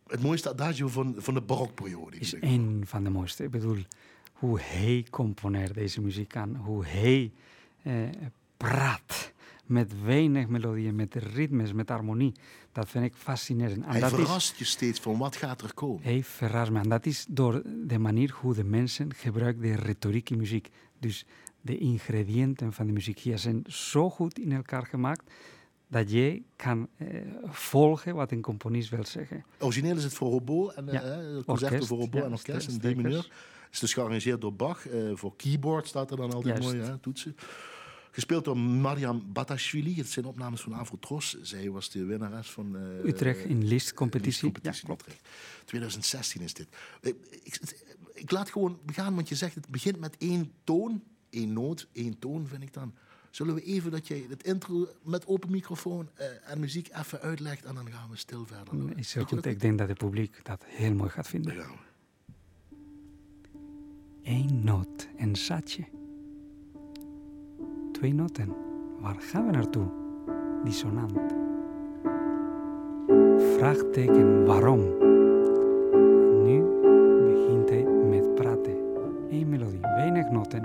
[SPEAKER 1] het mooiste adagio van, van de barokperiode?
[SPEAKER 2] Is één van de mooiste. Ik bedoel, hoe hij componeert deze muziek aan, hoe hij eh, praat met weinig melodieën, met ritmes, met harmonie. Dat vind ik fascinerend.
[SPEAKER 1] En hij dat verrast is, je steeds van wat gaat er komen.
[SPEAKER 2] Hij verrast me. En dat is door de manier hoe de mensen gebruiken de retoriek in muziek. Dus de ingrediënten van de muziek hier zijn zo goed in elkaar gemaakt dat je kan eh, volgen wat een componist wil zeggen.
[SPEAKER 1] Origineel is het voor hobo en ja. eh, concerto voor hobo en orkest in D mineur is dus gearrangeerd door Bach. Uh, voor keyboard staat er dan altijd mooi, hè, toetsen. Gespeeld door Mariam Batashvili. Het zijn opnames van Avrotros. Zij was de winnares van... Uh,
[SPEAKER 2] Utrecht in listcompetitie.
[SPEAKER 1] ja, klopt. 2016 is dit. Ik, ik, ik, laat gewoon begaan, want je zegt het begint met één toon. één noot, één toon vind ik dan. Zullen we even dat jij het intro met open microfoon uh, en muziek even uitlegt en dan gaan we stil verder.
[SPEAKER 2] Is heel goed. Ik denk dat het publiek dat heel mooi gaat vinden.
[SPEAKER 1] Ja
[SPEAKER 2] één noot, een zatje. Twee noten. Waar gaan we naartoe? Dissonant. Vraagteken waarom. Nu begint hij met praten. Eén melodie, weinig noten.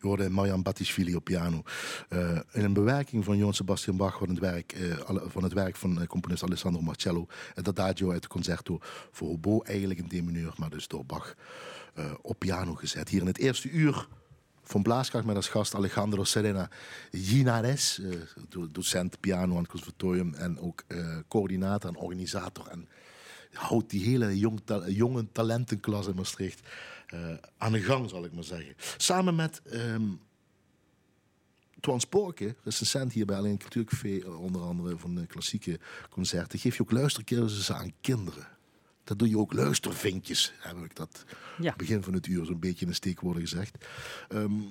[SPEAKER 1] Je hoorde Marjan Batisvili op piano. Uh, in een bewerking van Johann Sebastian Bach van het werk, uh, van, het werk van componist Alessandro Marcello. Het adagio uit het concerto voor hobo, eigenlijk in D mineur, maar dus door Bach op piano gezet. Hier in het eerste uur van Blaaskracht met als gast Alejandro Serena Ginares, docent piano aan het conservatorium en ook coördinator en organisator. En houdt die hele jong, jonge talentenklas in Maastricht aan de gang, zal ik maar zeggen. Samen met um, Twan Sporke, recensent hier bij Alleen Cultuurcafé, onder andere van de klassieke concerten, geef je ook luistercursussen aan kinderen. Dat doe je ook luistervinkjes, heb ik dat ja. begin van het uur zo'n beetje in een steekwoorden gezegd. Um,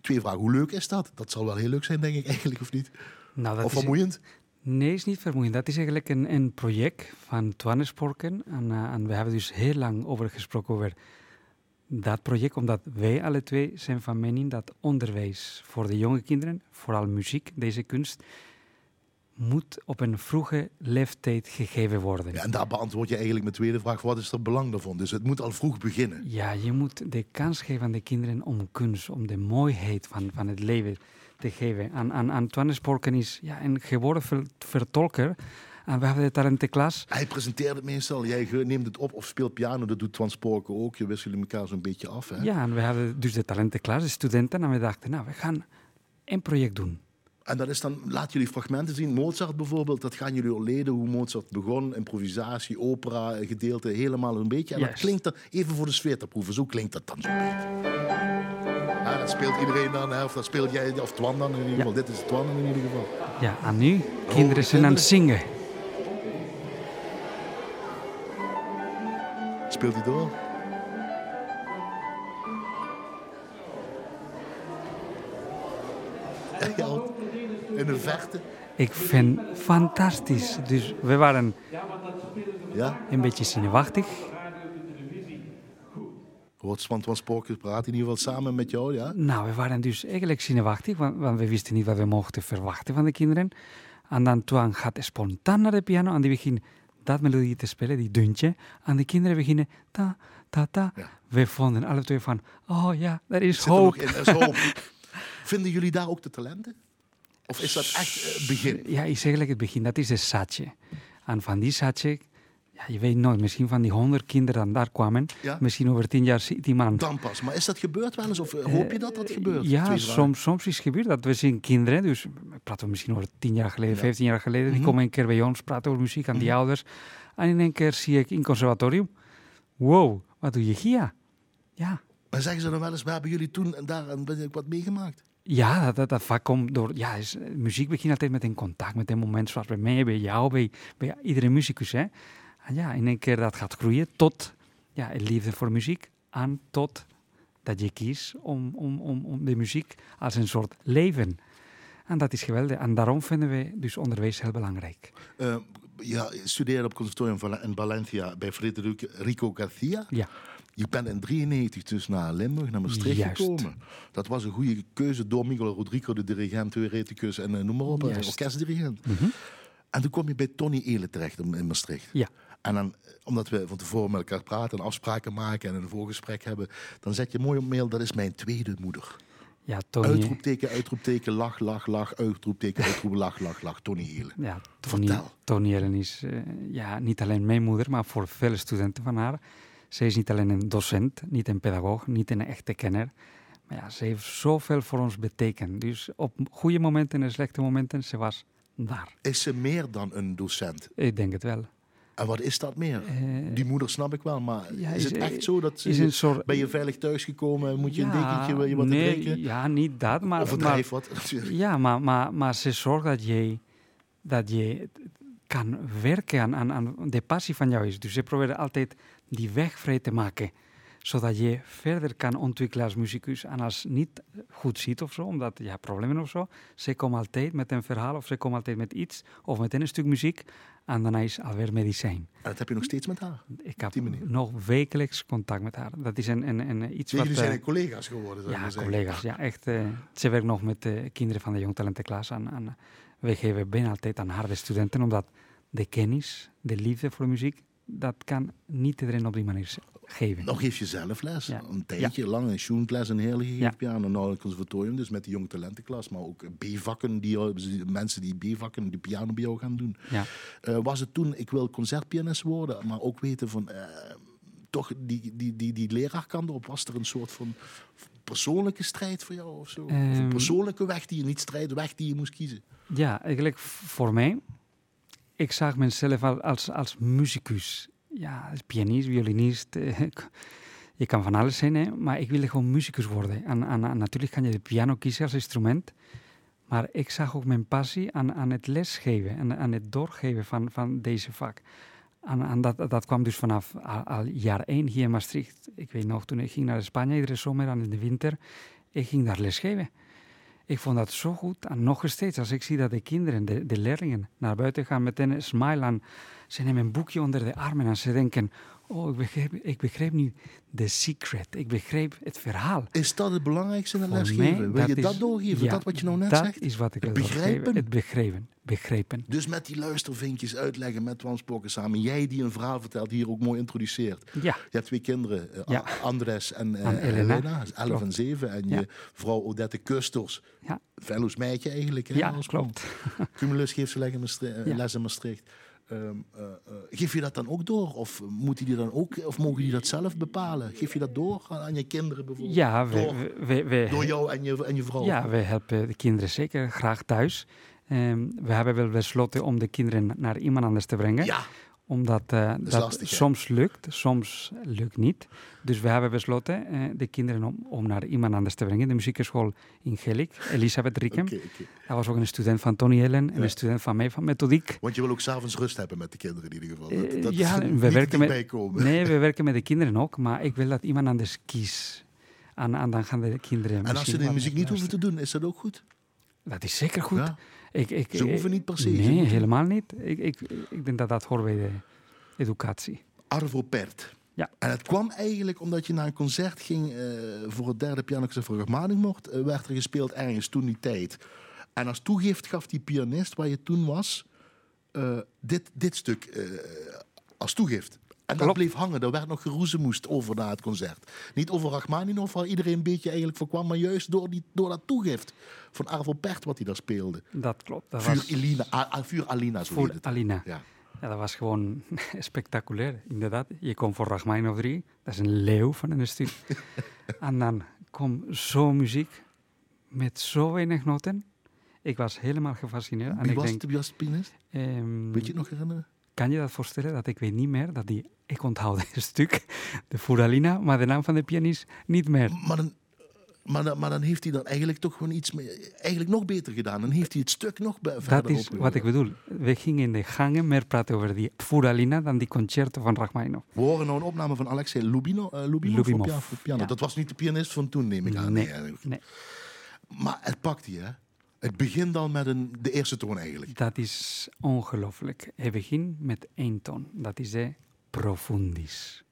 [SPEAKER 1] twee vragen, hoe leuk is dat? Dat zal wel heel leuk zijn, denk ik eigenlijk, of niet?
[SPEAKER 2] Nou, dat
[SPEAKER 1] of vermoeiend?
[SPEAKER 2] Nee, is niet vermoeiend. Dat is eigenlijk een, een project van Twan Sporken. En, uh, en we hebben dus heel lang over gesproken over dat project, omdat wij alle twee zijn van mening dat onderwijs voor de jonge kinderen, vooral muziek, deze kunst, moet op een vroege leeftijd gegeven worden.
[SPEAKER 1] Ja, en daar beantwoord je eigenlijk mijn tweede vraag, wat is er belang daarvan? Dus het moet al vroeg beginnen.
[SPEAKER 2] Ja, je moet de kans geven aan de kinderen om kunst, om de mooiheid van, van het leven te geven. Aan, aan Antoine Sporken is ja, een geworden vertolker en we hebben de talentenklas.
[SPEAKER 1] Hij presenteert het meestal. Jij neemt het op of speelt piano. Dat doet Twan Sporken ook. Je wisselen elkaar zo'n beetje af. Hè?
[SPEAKER 2] Ja, en we hadden dus de talentenklas, de studenten. En we dachten, nou, we gaan een project doen.
[SPEAKER 1] En dat is dan, laat jullie fragmenten zien. Mozart bijvoorbeeld, dat gaan jullie al leden hoe Mozart begon. Improvisatie, opera, gedeelte, helemaal een beetje. En dat klinkt dan, even voor de sfeer te proeven, zo klinkt dat dan zo. Ja, dat speelt iedereen dan, hè? of dat speelt jij, of Twan dan in ieder geval. Dit is Twan in ieder geval.
[SPEAKER 2] Ja, en nu, kinderen zijn aan het zingen.
[SPEAKER 1] Speelt hij door? in de vechten.
[SPEAKER 2] Ik vind het fantastisch. Dus we waren ja? een beetje zenuwachtig.
[SPEAKER 1] Hoort van Spookjes praat in ieder geval samen met jou, ja?
[SPEAKER 2] Nou, we waren dus eigenlijk zenuwachtig, want, want we wisten niet wat we mochten verwachten van de kinderen. En dan Twan gaat spontaan naar de piano en die begint dat melodie te spelen, die duntje. En de kinderen beginnen ta, ta, ta. We vonden alle twee van, oh ja, er is hoop.
[SPEAKER 1] In, is hoop. Vinden jullie daar ook de talenten? Of is dat echt het begin?
[SPEAKER 2] Ja, is eigenlijk het begin. Dat is de satje. En van die satje ja, je weet nooit, misschien van die honderd kinderen die daar kwamen, misschien over tien jaar die man.
[SPEAKER 1] Dan pas. Maar is dat gebeurd wel eens? Of eh, hoop je dat dat gebeurt?
[SPEAKER 2] Ja, soms, soms is het gebeurd dat we zien kinderen, dus praten we misschien over tien jaar geleden, vijftien jaar geleden, die mhm. komen een keer bij ons, praten over muziek aan die mhm. ouders. En in één keer zie ik in conservatorium, wow, wat doe je hier? Ja.
[SPEAKER 1] Maar zeggen ze dan wel eens, we hebben jullie toen en daar wat meegemaakt?
[SPEAKER 2] Ja, dat, dat, dat vaak komt door. Ja, is, muziek begint altijd met een contact, met een moment zoals bij mij, bij jou, bij, bij iedere muzikus. Hè? Ja, in één keer dat gaat groeien tot ja, een liefde voor muziek aan tot dat je kiest om, om, om, om de muziek als een soort leven. En dat is geweldig. En daarom vinden we dus onderwijs heel belangrijk.
[SPEAKER 1] Uh, ja, je studeerde op conservatorium in Valencia bij Federico Garcia.
[SPEAKER 2] Ja.
[SPEAKER 1] Je bent in 1993 dus naar Limburg, naar Maastricht gekomen. Dat was een goede keuze door Miguel Rodrigo, de dirigent, theoreticus en uh, noem maar op, orkestdirigent. Mm -hmm. En toen kom je bij Tony Ele terecht in Maastricht.
[SPEAKER 2] Ja.
[SPEAKER 1] En dan, omdat we van tevoren met elkaar praten en afspraken maken en een voorgesprek hebben, dan zet je mooi op mail, dat is mijn tweede moeder.
[SPEAKER 2] Ja, Tony...
[SPEAKER 1] Uitroepteken, uitroepteken, lach, lach, lach, uitroepteken, uitroep, lach, lach, lach. Tony Helen.
[SPEAKER 2] Ja, Tony, Vertel. Tony Helen is uh, ja, niet alleen mijn moeder, maar voor vele studenten van haar. Ze is niet alleen een docent, niet een pedagoog, niet een echte kenner. Maar ja, ze heeft zoveel voor ons betekend. Dus op goede momenten en slechte momenten, ze was daar.
[SPEAKER 1] Is ze meer dan een docent?
[SPEAKER 2] Ik denk het wel.
[SPEAKER 1] En wat is dat meer? Uh, die moeder snap ik wel, maar is, het echt zo dat ze, een soort, ben je veilig thuisgekomen? Moet je een dekentje, wil je wat nee, drinken?
[SPEAKER 2] Ja, niet dat, maar...
[SPEAKER 1] Overdrijf wat.
[SPEAKER 2] Ja, maar, maar, maar ze zorgt dat je, dat je kan werken aan, aan, aan de passie van jou is. Dus ze proberen altijd die weg vrij te maken zodat je verder kan ontwikkelen als muzikus. En als niet goed ziet of zo, omdat je hebt problemen of zo, ze komen altijd met een verhaal of ze komen altijd met iets of met een stuk muziek en dan is alweer medicijn. En
[SPEAKER 1] dat heb je nog steeds met haar?
[SPEAKER 2] Ik heb nog wekelijks contact met haar. Dat is een, een, een iets
[SPEAKER 1] wat... Jullie zijn uh, collega's geworden,
[SPEAKER 2] Ja, collega's. Ja, echt. Uh, ze werkt nog met de kinderen van de Jong Talentenklas. En, en wij geven bijna altijd aan haar de studenten, omdat de kennis, de liefde voor de muziek, dat kan niet iedereen op die manier geven.
[SPEAKER 1] nog geef je zelf les.
[SPEAKER 2] Ja.
[SPEAKER 1] Een tijdje lang een schoentles en hele gegeven
[SPEAKER 2] Ja.
[SPEAKER 1] piano. Nou, het conservatorium, dus met de jonge talentenklas. Maar ook B-vakken, die, eh, mensen die B-vakken, die piano bij jou gaan doen.
[SPEAKER 2] Ja.
[SPEAKER 1] Eh, was het toen, ik wil concertpianist worden, maar ook weten van... eh, toch die, die, die, die leraarkant erop, was er een soort van persoonlijke strijd voor jou of zo? of een
[SPEAKER 2] Ehm.
[SPEAKER 1] persoonlijke weg die je niet strijdt, weg die je moest kiezen?
[SPEAKER 2] Ja, eigenlijk voor mij, ik zag mezelf al als, als muzikus. Ja, pianist, violinist. eh, je kan van alles zijn, hè, maar ik wilde gewoon muzikus worden. En, en, natuurlijk kan je de piano kiezen als instrument. Maar ik zag ook mijn passie aan, aan het lesgeven en aan het doorgeven van, van deze vak. En, en dat, dat kwam dus vanaf al, al jaar één hier in Maastricht. Ik weet nog, toen ik ging naar Spanje iedere zomer en in de winter, ik ging daar lesgeven. Ik vond dat zo goed. En nog steeds, als ik zie dat de kinderen, de, de leerlingen, naar buiten gaan met een smile aan. Ze nemen een boekje onder de armen en ze denken... Oh, ik begreep, ik begreep nu de secret. Ik begreep het verhaal.
[SPEAKER 1] Is dat het belangrijkste in
[SPEAKER 2] Voor
[SPEAKER 1] lesgeven? Wil je
[SPEAKER 2] dat
[SPEAKER 1] doorgeven?
[SPEAKER 2] ja,
[SPEAKER 1] dat wat je nou net
[SPEAKER 2] dat
[SPEAKER 1] zegt?
[SPEAKER 2] is wat ik
[SPEAKER 1] Het begrijpen?
[SPEAKER 2] Het begrepen. Begrepen.
[SPEAKER 1] Dus met die luistervinkjes uitleggen met Wanspoken samen. Jij die een verhaal vertelt, hier ook mooi introduceert.
[SPEAKER 2] Ja,
[SPEAKER 1] Je hebt twee kinderen, eh,
[SPEAKER 2] Ja.
[SPEAKER 1] Andres en, eh,
[SPEAKER 2] En Elena.
[SPEAKER 1] Elena, 11
[SPEAKER 2] Klopt.
[SPEAKER 1] en 7. En je vrouw Odette Kusters,
[SPEAKER 2] ja,
[SPEAKER 1] fellows meidje eigenlijk. Hè,
[SPEAKER 2] ja klopt.
[SPEAKER 1] Cumulus geeft ze les in Maastricht. Eh, geef je dat dan ook door? Of, moeten die dan ook, of mogen die dat zelf bepalen? Geef je dat door aan, aan je kinderen bijvoorbeeld?
[SPEAKER 2] Ja, we,
[SPEAKER 1] Door, door jou en je, en je vrouw?
[SPEAKER 2] ja, we helpen de kinderen zeker graag thuis. Ehm, we hebben wel besloten om de kinderen naar iemand anders te brengen.
[SPEAKER 1] Ja,
[SPEAKER 2] Omdat eh, dat
[SPEAKER 1] lastig,
[SPEAKER 2] soms lukt, soms lukt niet. Dus we hebben besloten eh, de kinderen om, om naar iemand anders te brengen. De muziekschool in Gelik, Elisabeth Riekem.
[SPEAKER 1] oké.
[SPEAKER 2] Dat was ook een student van Tony Ellen en
[SPEAKER 1] Ja.
[SPEAKER 2] een student van mij van methodiek.
[SPEAKER 1] Want je wil ook s'avonds rust hebben met de kinderen in ieder geval. Dat,
[SPEAKER 2] Eh,
[SPEAKER 1] dat
[SPEAKER 2] ja, we werken met-. Nee, we werken met de kinderen ook, maar ik wil dat iemand anders kiest. En, en dan gaan de kinderen
[SPEAKER 1] En als ze de muziek niet hoeven te doen, is dat ook goed?
[SPEAKER 2] Dat is zeker goed.
[SPEAKER 1] Ja?
[SPEAKER 2] Ik, ik,
[SPEAKER 1] Ze
[SPEAKER 2] ik-
[SPEAKER 1] hoeven niet per se,
[SPEAKER 2] Nee, helemaal niet. Ik, ik, ik denk dat dat hoort bij de educatie.
[SPEAKER 1] Arvo Pärt.
[SPEAKER 2] Ja.
[SPEAKER 1] En het kwam eigenlijk omdat je naar een concert ging eh, voor het derde pianoconcert voor Rachmaninoff. Eh, werd er gespeeld ergens toen die tijd. En als toegift gaf die pianist waar je toen was eh, dit, dit stuk eh, als toegift. En dat bleef hangen. Er werd nog geroezemoest over na het concert. Niet over Rachmaninoff, waar iedereen een beetje eigenlijk voor kwam, maar juist door, die, door dat toegift van Arvo Pärt wat hij daar speelde.
[SPEAKER 2] Dat klopt. Dat
[SPEAKER 1] Vuur,
[SPEAKER 2] was
[SPEAKER 1] Elina, ah, Vuur Alina, zo.
[SPEAKER 2] Alina.
[SPEAKER 1] Ja.
[SPEAKER 2] Ja, dat was gewoon spectaculair, inderdaad. Je komt voor Rachmaninoff 3, dat is een leeuw van een stuk. en dan komt zo'n muziek met zo weinig noten. Ik was helemaal gefascineerd. En
[SPEAKER 1] Wie
[SPEAKER 2] ik
[SPEAKER 1] was,
[SPEAKER 2] denk,
[SPEAKER 1] de pianist?
[SPEAKER 2] ehm,
[SPEAKER 1] Weet je het nog herinneren?
[SPEAKER 2] Kan je dat voorstellen dat ik weet niet meer dat die, ik onthoud een stuk, de Furalina, maar de naam van de pianist niet meer.
[SPEAKER 1] Maar dan, maar, dan, maar dan heeft hij dan eigenlijk toch gewoon iets eigenlijk nog beter gedaan. Dan heeft hij het stuk nog verder
[SPEAKER 2] Dat is wat ik bedoel. We gingen in de gangen meer praten over die Furalina dan die concerten van Rachmaninoff.
[SPEAKER 1] We horen nou een opname van Alexei Lubino, eh, Lubinov,
[SPEAKER 2] Lubimov.
[SPEAKER 1] op piano.
[SPEAKER 2] Ja.
[SPEAKER 1] Dat was niet de pianist van toen, neem ik aan.
[SPEAKER 2] Nee,
[SPEAKER 1] Nee,
[SPEAKER 2] nee.
[SPEAKER 1] Maar het pakt hij, hè? Het begint al met een, de eerste toon eigenlijk.
[SPEAKER 2] Dat is ongelooflijk. Hij begint met één toon. Dat is de profundis.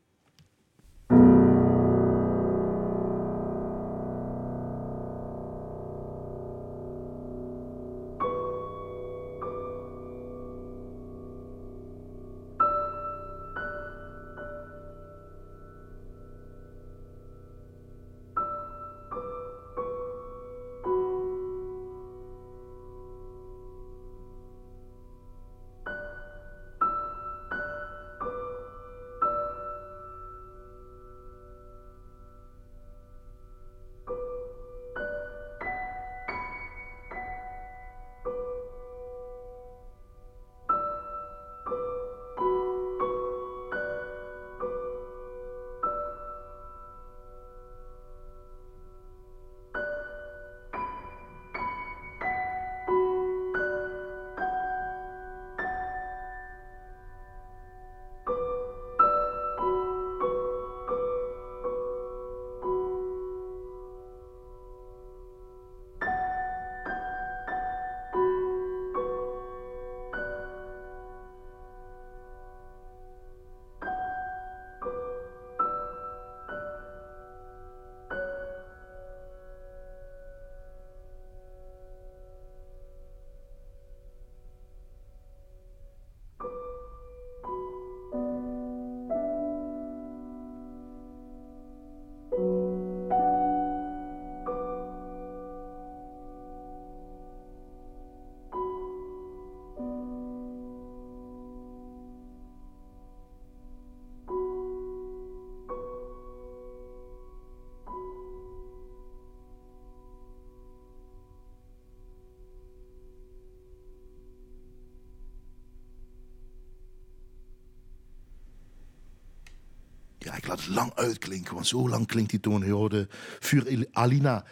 [SPEAKER 1] Ik laat het lang uitklinken, want zo lang klinkt die toon. Je hoorde Vuur Alina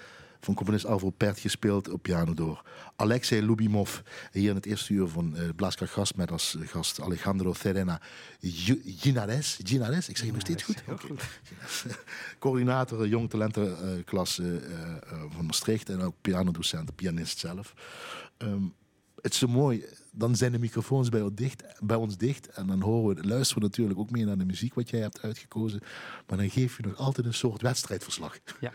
[SPEAKER 1] van componist Alvo Pert gespeeld op piano door Alexei Lubimov. Hier in het eerste uur van uh, Blaska Gast met als gast Alejandro Serena Ginares. Ginares, ik zeg je nog steeds goed?
[SPEAKER 2] Okay.
[SPEAKER 1] Coördinator jong talentenklas uh, uh, van Maastricht en ook pianodocent, pianist zelf. Um, het is zo mooi dan zijn de microfoons bij ons, dicht, bij ons dicht. En dan horen we, luisteren we natuurlijk ook meer naar de muziek wat jij hebt uitgekozen. Maar dan geef je nog altijd een soort wedstrijdverslag.
[SPEAKER 2] Ja.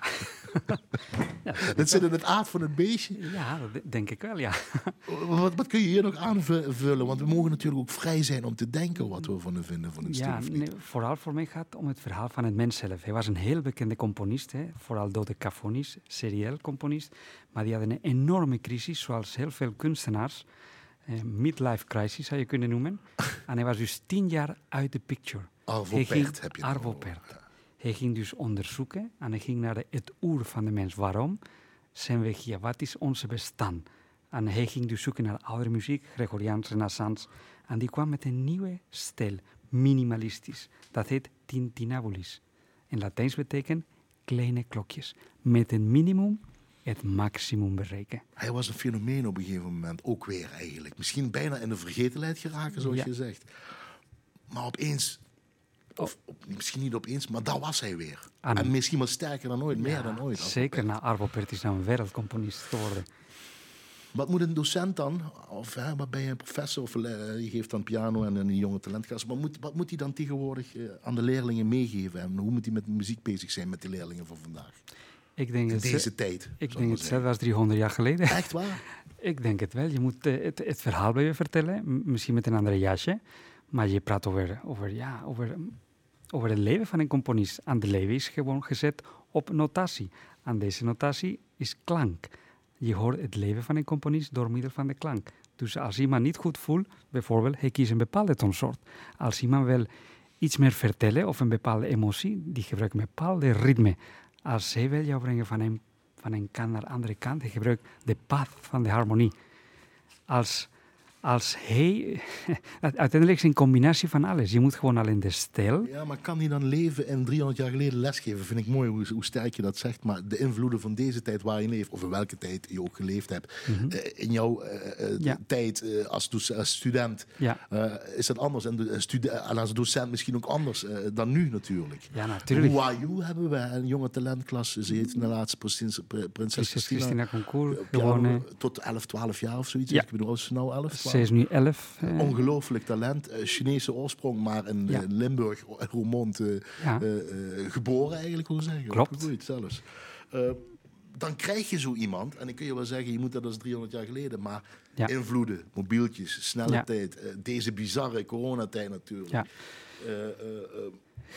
[SPEAKER 1] ja dat zit in het aard van het beestje.
[SPEAKER 2] Ja, dat denk ik wel, ja.
[SPEAKER 1] wat, wat, kun je hier nog aanvullen? Want we mogen natuurlijk ook vrij zijn om te denken wat we van hem vinden van het
[SPEAKER 2] ja,
[SPEAKER 1] stuk. Nee,
[SPEAKER 2] vooral voor mij gaat het om het verhaal van het mens zelf. Hij was een heel bekende componist, hè, vooral door de Cafonis, serieel componist. Maar die had een enorme crisis, zoals heel veel kunstenaars midlife crisis zou je kunnen noemen. en hij was dus tien jaar uit de picture.
[SPEAKER 1] Arvo Pärt heb je
[SPEAKER 2] Arvo. Hij ging dus onderzoeken en hij ging naar de, het oer van de mens. Waarom zijn we hier? Wat is onze bestaan? En hij ging dus zoeken naar oude muziek, Gregoriaans, Renaissance. En die kwam met een nieuwe stijl, minimalistisch. Dat heet tintinabulis. In Latijns betekent kleine klokjes. Met een minimum het maximum bereiken.
[SPEAKER 1] Hij was een fenomeen op een gegeven moment, ook weer eigenlijk. Misschien bijna in de vergetelheid geraken, zoals je zegt. Maar opeens, of misschien niet opeens, maar daar was hij weer. En, misschien wel sterker dan ooit, meer dan ooit.
[SPEAKER 2] Zeker na Arvo Pärt is een wereldcomponist geworden.
[SPEAKER 1] Wat moet een docent dan, of hè, wat ben je een professor, of uh, je geeft dan piano en een jonge talentklas, wat moet, wat moet hij dan tegenwoordig uh, aan de leerlingen meegeven? En hoe moet hij met muziek bezig zijn met de leerlingen van vandaag?
[SPEAKER 2] Ik denk
[SPEAKER 1] in deze tijd.
[SPEAKER 2] Ik denk het zelf was 300 jaar geleden.
[SPEAKER 1] Echt waar?
[SPEAKER 2] ik denk het wel. Je moet uh, het, het, verhaal blijven vertellen, misschien met een andere jasje. Maar je praat over, over, ja, over, over het leven van een componist. En de leven is gewoon gezet op notatie. En deze notatie is klank. Je hoort het leven van een componist door middel van de klank. Dus als iemand niet goed voelt, bijvoorbeeld, hij kiest een bepaalde toonsoort. Als iemand wil iets meer vertellen of een bepaalde emotie, die gebruikt een bepaalde ritme als zij wil jou brengen van een, van een kant naar de andere kant, hij gebruikt de path van de harmonie. Als als hij... Uiteindelijk is een combinatie van alles. Je moet gewoon alleen de stijl...
[SPEAKER 1] Ja, maar kan hij dan leven en 300 jaar geleden lesgeven? Vind ik mooi hoe, hoe sterk je dat zegt. Maar de invloeden van deze tijd waar je leeft, of in welke tijd je ook geleefd hebt, mhm. eh, in jouw uh, tijd als, als, student,
[SPEAKER 2] ja.
[SPEAKER 1] is dat anders. En, en als docent misschien ook anders dan nu natuurlijk.
[SPEAKER 2] Ja, natuurlijk.
[SPEAKER 1] Wayu hebben we, een jonge talentklasse. Ze heet de laatste prinses, prinses
[SPEAKER 2] Christina. Christina Concours.
[SPEAKER 1] Tot 11, 12 jaar of zoiets. Ja. Ik bedoel, ze nou 11,
[SPEAKER 2] ze is nu elf.
[SPEAKER 1] Eh. Ongelooflijk talent. Eh, Chinese oorsprong, maar in ja. Limburg, Roermond, uh, geboren eigenlijk, hoe zeggen.
[SPEAKER 2] Klopt.
[SPEAKER 1] Goed, zelfs. dan krijg je zo iemand, en ik kun je wel zeggen, je moet dat als 300 jaar geleden, maar invloeden, mobieltjes, snelle tijd, deze bizarre coronatijd natuurlijk.
[SPEAKER 2] Ja.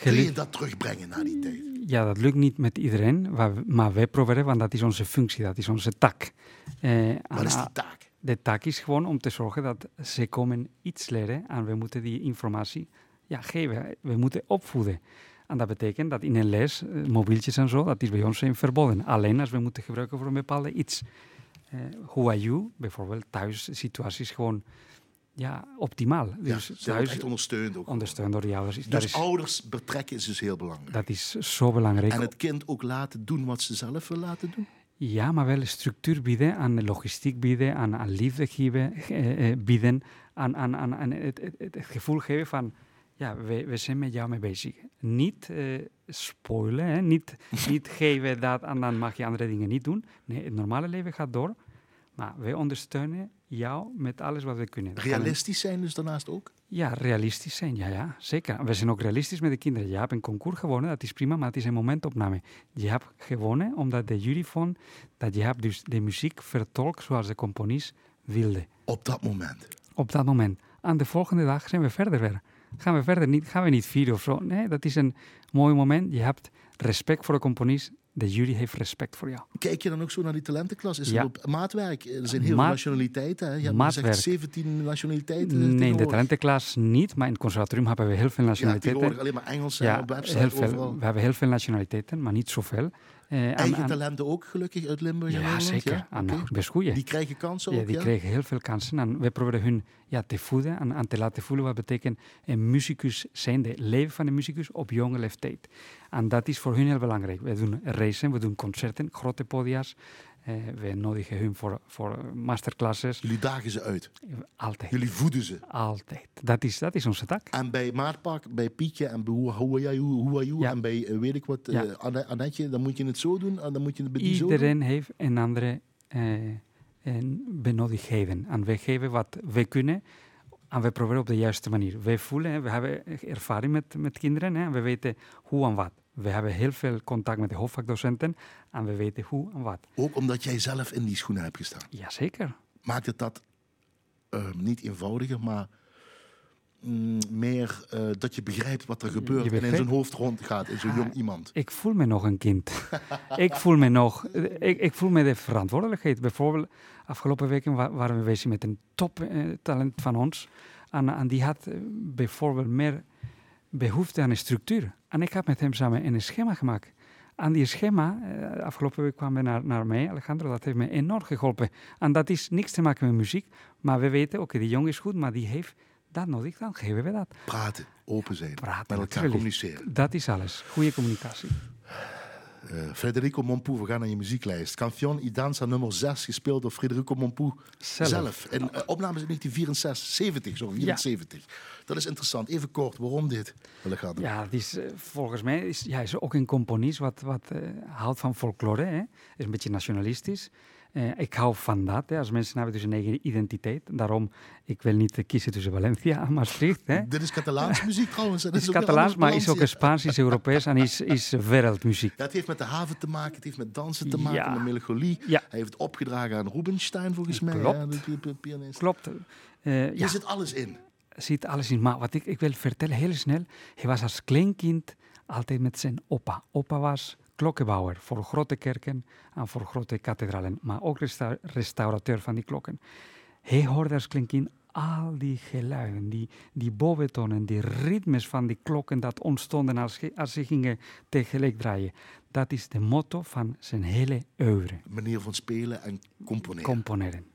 [SPEAKER 1] Kun je dat terugbrengen naar die tijd?
[SPEAKER 2] Ja, dat lukt niet met iedereen, maar wij proberen, want dat is onze functie, dat is onze tak.
[SPEAKER 1] Wat is die taak?
[SPEAKER 2] De taak is gewoon om te zorgen dat ze komen iets leren en we moeten die informatie ja, geven. We moeten opvoeden. En dat betekent dat in een les, eh, mobieltjes en zo, dat is bij ons verboden. Alleen als we moeten gebruiken voor een bepaalde iets. Uh, who are you? Bijvoorbeeld thuis situaties gewoon ja, optimaal.
[SPEAKER 1] Dus ja, thuis echt ondersteund ook.
[SPEAKER 2] Ondersteund door de ouders.
[SPEAKER 1] Dus is, ouders betrekken is dus heel belangrijk.
[SPEAKER 2] Dat is zo belangrijk.
[SPEAKER 1] En het kind ook laten doen wat ze zelf wil laten doen?
[SPEAKER 2] Ja, maar wel structuur bieden, aan logistiek bieden, aan, aan liefde geven, eh, eh, bieden, aan, aan, aan, het, het, het, gevoel geven van, ja, we, we zijn met jou mee bezig. Niet uh, spoilen, hè? Niet, niet geven dat en dan mag je andere dingen niet doen. Nee, het normale leven gaat door, maar wij ondersteunen jou met alles wat we kunnen.
[SPEAKER 1] realistisch zijn dus daarnaast ook?
[SPEAKER 2] Ja, realistisch zijn, ja, ja, zeker. We zijn ook realistisch met de kinderen. Je hebt een concours gewonnen, dat is prima, maar het is een momentopname. Je hebt gewonnen omdat de jury vond dat je hebt dus de muziek vertolkt zoals de componist wilde.
[SPEAKER 1] Op dat moment?
[SPEAKER 2] Op dat moment. Aan de volgende dag zijn we verder weer. Gaan we verder niet, gaan we niet vieren of zo. Nee, dat is een mooi moment. Je hebt respect voor de componist de jury heeft respect voor jou.
[SPEAKER 1] Kijk je dan ook zo naar die talentenklas? Is ja. op maatwerk? Er zijn heel veel nationaliteiten. Hè? Je hebt maatwerk. 17 nationaliteiten.
[SPEAKER 2] Nee, in de talentenklas niet, maar in het conservatorium hebben we heel veel nationaliteiten.
[SPEAKER 1] Ja, alleen maar Engels ja,
[SPEAKER 2] op website. Heel veel, we hebben heel veel nationaliteiten, maar niet zoveel. Eh,
[SPEAKER 1] Eigen
[SPEAKER 2] aan-
[SPEAKER 1] talenten ook gelukkig uit Limburg
[SPEAKER 2] ja,
[SPEAKER 1] Nederland?
[SPEAKER 2] zeker. Aan best goeie.
[SPEAKER 1] Die krijgen kansen
[SPEAKER 2] Ja,
[SPEAKER 1] ook,
[SPEAKER 2] die
[SPEAKER 1] ja?
[SPEAKER 2] kregen heel veel kansen. En we proberen hun ja, te voeden en aan te laten voelen wat betekent een muzikus zijn, de leven van een muzikus op jonge leeftijd. En dat is voor hun heel belangrijk. We doen racen, we doen concerten, grote podia's. Eh, we nodigen hun voor, voor masterclasses.
[SPEAKER 1] Jullie dagen ze uit.
[SPEAKER 2] Altijd.
[SPEAKER 1] Jullie voeden ze.
[SPEAKER 2] Altijd. Dat is, dat is onze tak.
[SPEAKER 1] En bij Maatpak, bij Pietje en bij Hoe Hoe Jij Hoe Hoe Hoe
[SPEAKER 2] Ja.
[SPEAKER 1] en bij eh, weet ik wat, eh,
[SPEAKER 2] Ja.
[SPEAKER 1] Anne- Annetje, dan moet je het zo doen en dan moet je het bij die zo doen.
[SPEAKER 2] Iedereen heeft een andere eh, een benodigdheden. En wij geven wat wij kunnen en we proberen op de juiste manier. Wij voelen, hè, we hebben ervaring met, met kinderen hè, en we weten hoe en wat. We hebben heel veel contact met de hoofdvakdocenten en we weten hoe en wat.
[SPEAKER 1] Ook omdat jij zelf in die schoenen hebt gestaan.
[SPEAKER 2] Jazeker.
[SPEAKER 1] Maakt het dat eh, niet eenvoudiger, maar mm, meer eh, dat je begrijpt wat er gebeurt en in zijn hoofd rondgaat in zo'n
[SPEAKER 2] Ah,
[SPEAKER 1] jong iemand.
[SPEAKER 2] Ik voel me nog een kind. ik voel me nog, ik, ik voel me de verantwoordelijkheid. Bijvoorbeeld, afgelopen weken wa- waren we bezig met een toptalent van ons. En, en die had eh, bijvoorbeeld meer behoefte aan een structuur. En ik heb met hem samen een schema gemaakt. En die schema, eh, afgelopen week kwam hij naar, naar mij, Alejandro, dat heeft me enorm geholpen. En dat is niks te maken met muziek, maar we weten, oké, die jongen is goed, maar die heeft dat nodig, dan geven we dat.
[SPEAKER 1] Praten, open zijn,
[SPEAKER 2] Praten,
[SPEAKER 1] met elkaar communiceren.
[SPEAKER 2] Dat is alles. Goede communicatie.
[SPEAKER 1] Eh, Federico Mompou, we gaan naar je muzieklijst. Canción y Danza nummer 6, gespeeld door Federico Mompou zelf.
[SPEAKER 2] Zelf.
[SPEAKER 1] En eh, opnames in 1964, 70, zo, 74. Dat is interessant. Even kort, waarom dit? Alejandro?
[SPEAKER 2] Ja, het is, eh, volgens mij is ja, hij is ook een componist wat, wat houdt van folklore. Hè. Is een beetje nationalistisch. Eh, ik hou van dat. Hè. Als mensen hebben dus een eigen identiteit. Daarom, ik wil niet kiezen tussen Valencia en Maastricht. Hè.
[SPEAKER 1] Dit is Catalaanse muziek trouwens.
[SPEAKER 2] Het is Catalaans, maar is ook een Spaans, is Europees en is, is wereldmuziek.
[SPEAKER 1] Ja, het heeft met de haven te maken, het heeft met dansen te maken,
[SPEAKER 2] Ja.
[SPEAKER 1] met melancholie.
[SPEAKER 2] Ja.
[SPEAKER 1] Hij heeft opgedragen aan Rubinstein, volgens mij.
[SPEAKER 2] Klopt.
[SPEAKER 1] De.
[SPEAKER 2] Klopt. Eh, ja,
[SPEAKER 1] zit alles in.
[SPEAKER 2] zit alles in. Maar wat ik, ik wil vertellen, heel snel. Hij was als kleinkind altijd met zijn opa. Opa was klokkenbouwer voor grote kerken en voor grote kathedralen. Maar ook resta- restaurateur van die klokken. Hij hoorde als kleinkind al die geluiden, die, die boventonen, die ritmes van die klokken dat ontstonden als, als ze gingen tegelijk draaien. Dat is de motto van zijn hele oeuvre,
[SPEAKER 1] Manier van spelen en componeren.
[SPEAKER 2] componeren.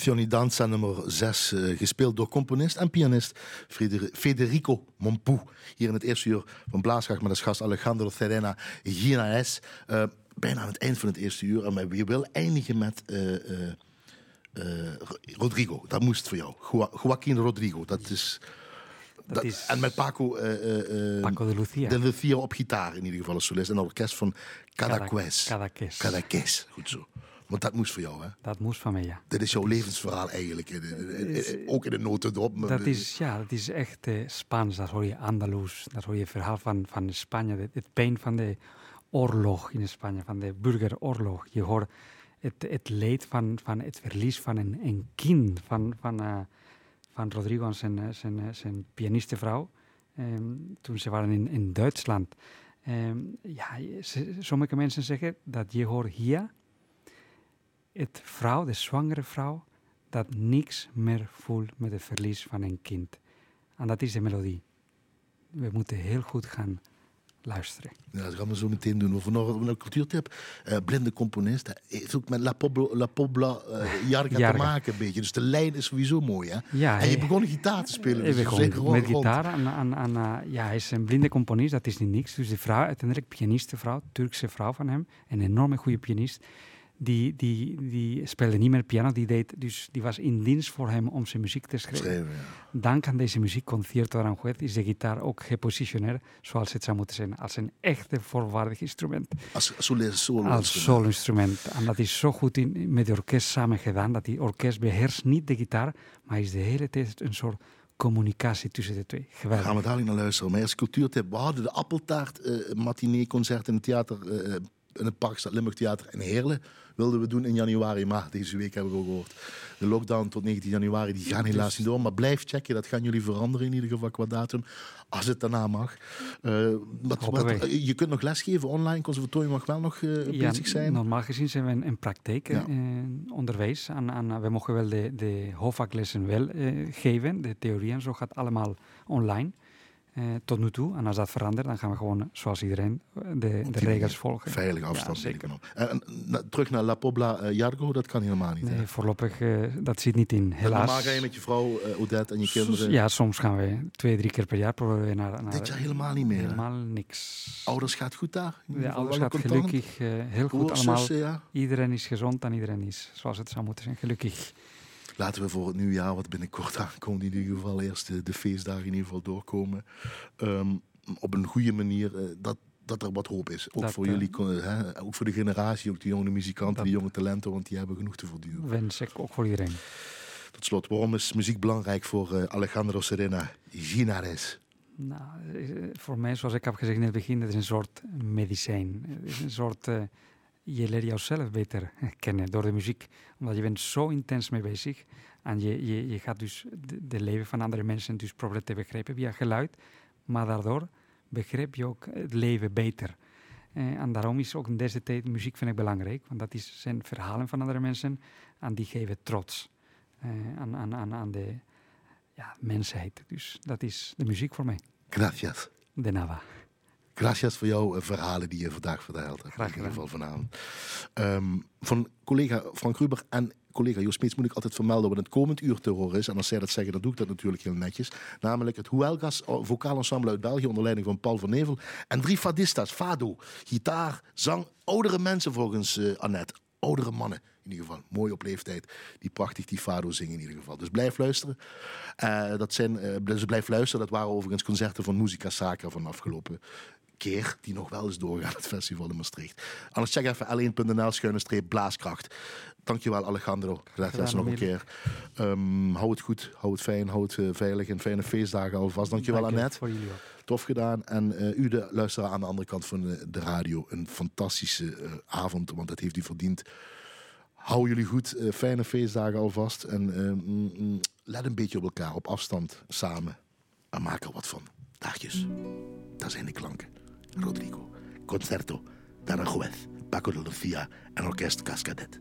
[SPEAKER 1] Canzoni Danza nummer 6, uh, gespeeld door componist en pianist Federico Mompou. Hier in het eerste uur van Blaaskracht met als gast Alejandro Serena Ginaes. Uh, bijna aan het eind van het eerste uur. En we willen eindigen met uh, Rodrigo. Dat moest voor jou. Joaquin Rodrigo. Dat is... Dat is... En met Paco,
[SPEAKER 2] Paco de Lucia.
[SPEAKER 1] De Lucia op gitaar in ieder geval als solist. En orkest van Cadaqués.
[SPEAKER 2] Cadaqués.
[SPEAKER 1] Cadaqués, goed zo. Want dat moest voor jou, hè?
[SPEAKER 2] Dat moest van mij, ja.
[SPEAKER 1] Dit is jouw levensverhaal eigenlijk, ook in de notendop.
[SPEAKER 2] Dat is, ja, dat is echt uh, Spaans, dat hoor je Andalus, dat hoor je verhaal van, van Spanje, het, pijn van de oorlog in Spanje, van de burgeroorlog. Je hoort het, het leed van, van het verlies van een, een kind, van, van, uh, van Rodrigo en zijn, eh, zijn, zijn pianistenvrouw, um, toen ze waren in, in Duitsland. Um, ja, sommige mensen zeggen dat je hoort hier het vrouw, de zwangere vrouw, dat niks meer voelt met het verlies van een kind. En dat is de melodie. We moeten heel goed gaan luisteren.
[SPEAKER 1] Ja, dat gaan we zo meteen doen. Of nog een cultuurtip. Uh, blinde componist. Heeft ook met La Pobla, La Pobla uh, Jarga, te maken een beetje. Dus de lijn is sowieso mooi. Hè?
[SPEAKER 2] Ja,
[SPEAKER 1] en je begon gitaar te spelen.
[SPEAKER 2] Dus begon met gitaar. En, en, en, uh, ja, hij is een blinde componist, dat is niet niks. Dus de vrouw, uiteindelijk pianiste vrouw, Turkse vrouw van hem. Een enorme goede pianist die, die, die speelde niet meer piano, die, deed, dus die was in dienst voor hem om zijn muziek te schrijven.
[SPEAKER 1] schrijven ja.
[SPEAKER 2] Dank aan deze muziekconcierto Aranjuez is de gitaar ook gepositioneerd zoals het zou moeten zijn, als een echte voorwaardig instrument.
[SPEAKER 1] Als solo-instrument.
[SPEAKER 2] Als solo-instrument. En dat is zo goed in, met de orkest samen gedaan, dat die orkest beheerst niet de gitaar, maar is de hele tijd een soort communicatie tussen de twee. Geweldig.
[SPEAKER 1] Gaan we dadelijk naar luisteren. Maar als cultuurtip, we hadden de appeltaart uh, matinee-concert in het theater... Uh, in het Parkstad Limburg Theater in Heerlen wilden we doen in januari, maar deze week hebben we gehoord. De lockdown tot 19 januari, die gaan helaas niet door. Maar blijf checken, dat gaan jullie veranderen in ieder geval qua datum. Als het daarna mag. Uh, wat, wat, je kunt nog lesgeven online, conservatorium mag wel nog uh, ja, bezig zijn.
[SPEAKER 2] Normaal gezien zijn we in, praktijk ja. uh, onderwijs. Aan, aan, we mogen wel de, de hoofdvaklessen wel geven. De theorie en zo gaat allemaal online. Uh, tot nu toe. En als dat verandert, dan gaan we gewoon, zoals iedereen, de, de regels volgen.
[SPEAKER 1] Veilige afstand. Ja, zeker. En, en, terug naar La Pobla uh, Jargo, dat kan helemaal niet.
[SPEAKER 2] Nee, hè? voorlopig, uh, dat zit niet in, helaas.
[SPEAKER 1] normaal ga je met je vrouw Odette en je kinderen?
[SPEAKER 2] Ja, soms gaan we twee, drie keer per jaar proberen we naar, naar...
[SPEAKER 1] Dit jaar helemaal niet meer?
[SPEAKER 2] Helemaal niks.
[SPEAKER 1] Ouders gaat goed daar?
[SPEAKER 2] Ja, ouders gaat gelukkig heel goed allemaal. Ja? Iedereen is gezond en iedereen is zoals het zou moeten zijn, gelukkig
[SPEAKER 1] laten we voor het nieuwjaar, wat binnenkort aankomt, in ieder geval eerst de, de feestdagen in ieder geval doorkomen. Um, op een goede manier, uh, dat, dat er wat hoop is. Ook dat, voor jullie, uh, hè, ook voor de generatie, ook de jonge muzikanten, die jonge talenten, want die hebben genoeg te verduren.
[SPEAKER 2] Wens ik ook voor iedereen.
[SPEAKER 1] Tot slot, waarom is muziek belangrijk voor uh, Alejandro Serena Ginares?
[SPEAKER 2] Nou, voor mij, zoals ik heb gezegd in het begin, het is een soort medicijn. Het is een soort je leert jouzelf beter kennen door de muziek. Omdat je bent zo intens mee bezig. En je, je, je gaat dus de, leven van andere mensen dus proberen te begrijpen via geluid. Maar daardoor begrijp je ook het leven beter. Eh, en daarom is ook in deze tijd muziek vind ik belangrijk. Want dat is, zijn verhalen van andere mensen. En die geven trots eh, aan, aan, aan, aan de ja, mensheid. Dus dat is de muziek voor mij.
[SPEAKER 1] Gracias.
[SPEAKER 2] De nada.
[SPEAKER 1] Gracias voor jouw eh, verhalen die je vandaag verteld hebt.
[SPEAKER 2] Graag
[SPEAKER 1] in ieder geval vanavond. Um, van collega Frank Ruber en collega Joost Smeets moet ik altijd vermelden wat het komend uur te horen is. En als zij dat zeggen, dan doe ik dat natuurlijk heel netjes. Namelijk het Huelgas vocaal ensemble uit België onder leiding van Paul van Nevel. En drie fadistas, fado, gitaar, zang. Oudere mensen volgens uh, Annette. Oudere mannen in ieder geval. Mooi op leeftijd. Die prachtig die fado zingen in ieder geval. Dus blijf luisteren. Uh, dat zijn, uh, dus blijf luisteren. Dat waren overigens concerten van Musica Sacra van afgelopen keer die nog wel eens doorgaan, het festival in Maastricht. Anders check even l1.nl schuine streep blaaskracht. Dankjewel Alejandro. Graag nog een keer. Um, hou het goed, hou het fijn, hou het uh, veilig en fijne feestdagen alvast. Dankjewel Dank Annette.
[SPEAKER 2] Voor jullie
[SPEAKER 1] Tof gedaan. En uh, u de luisteraar aan de andere kant van de, de radio. Een fantastische avond, want dat heeft u verdiend. Hou jullie goed, fijne feestdagen alvast. En mm, mm, let een beetje op elkaar, op afstand, samen. En maak er wat van. Dagjes. Daar zijn de klanken. Rodrigo. Concerto de Aranjuez, Paco de Lucia en Orkest Cascadet.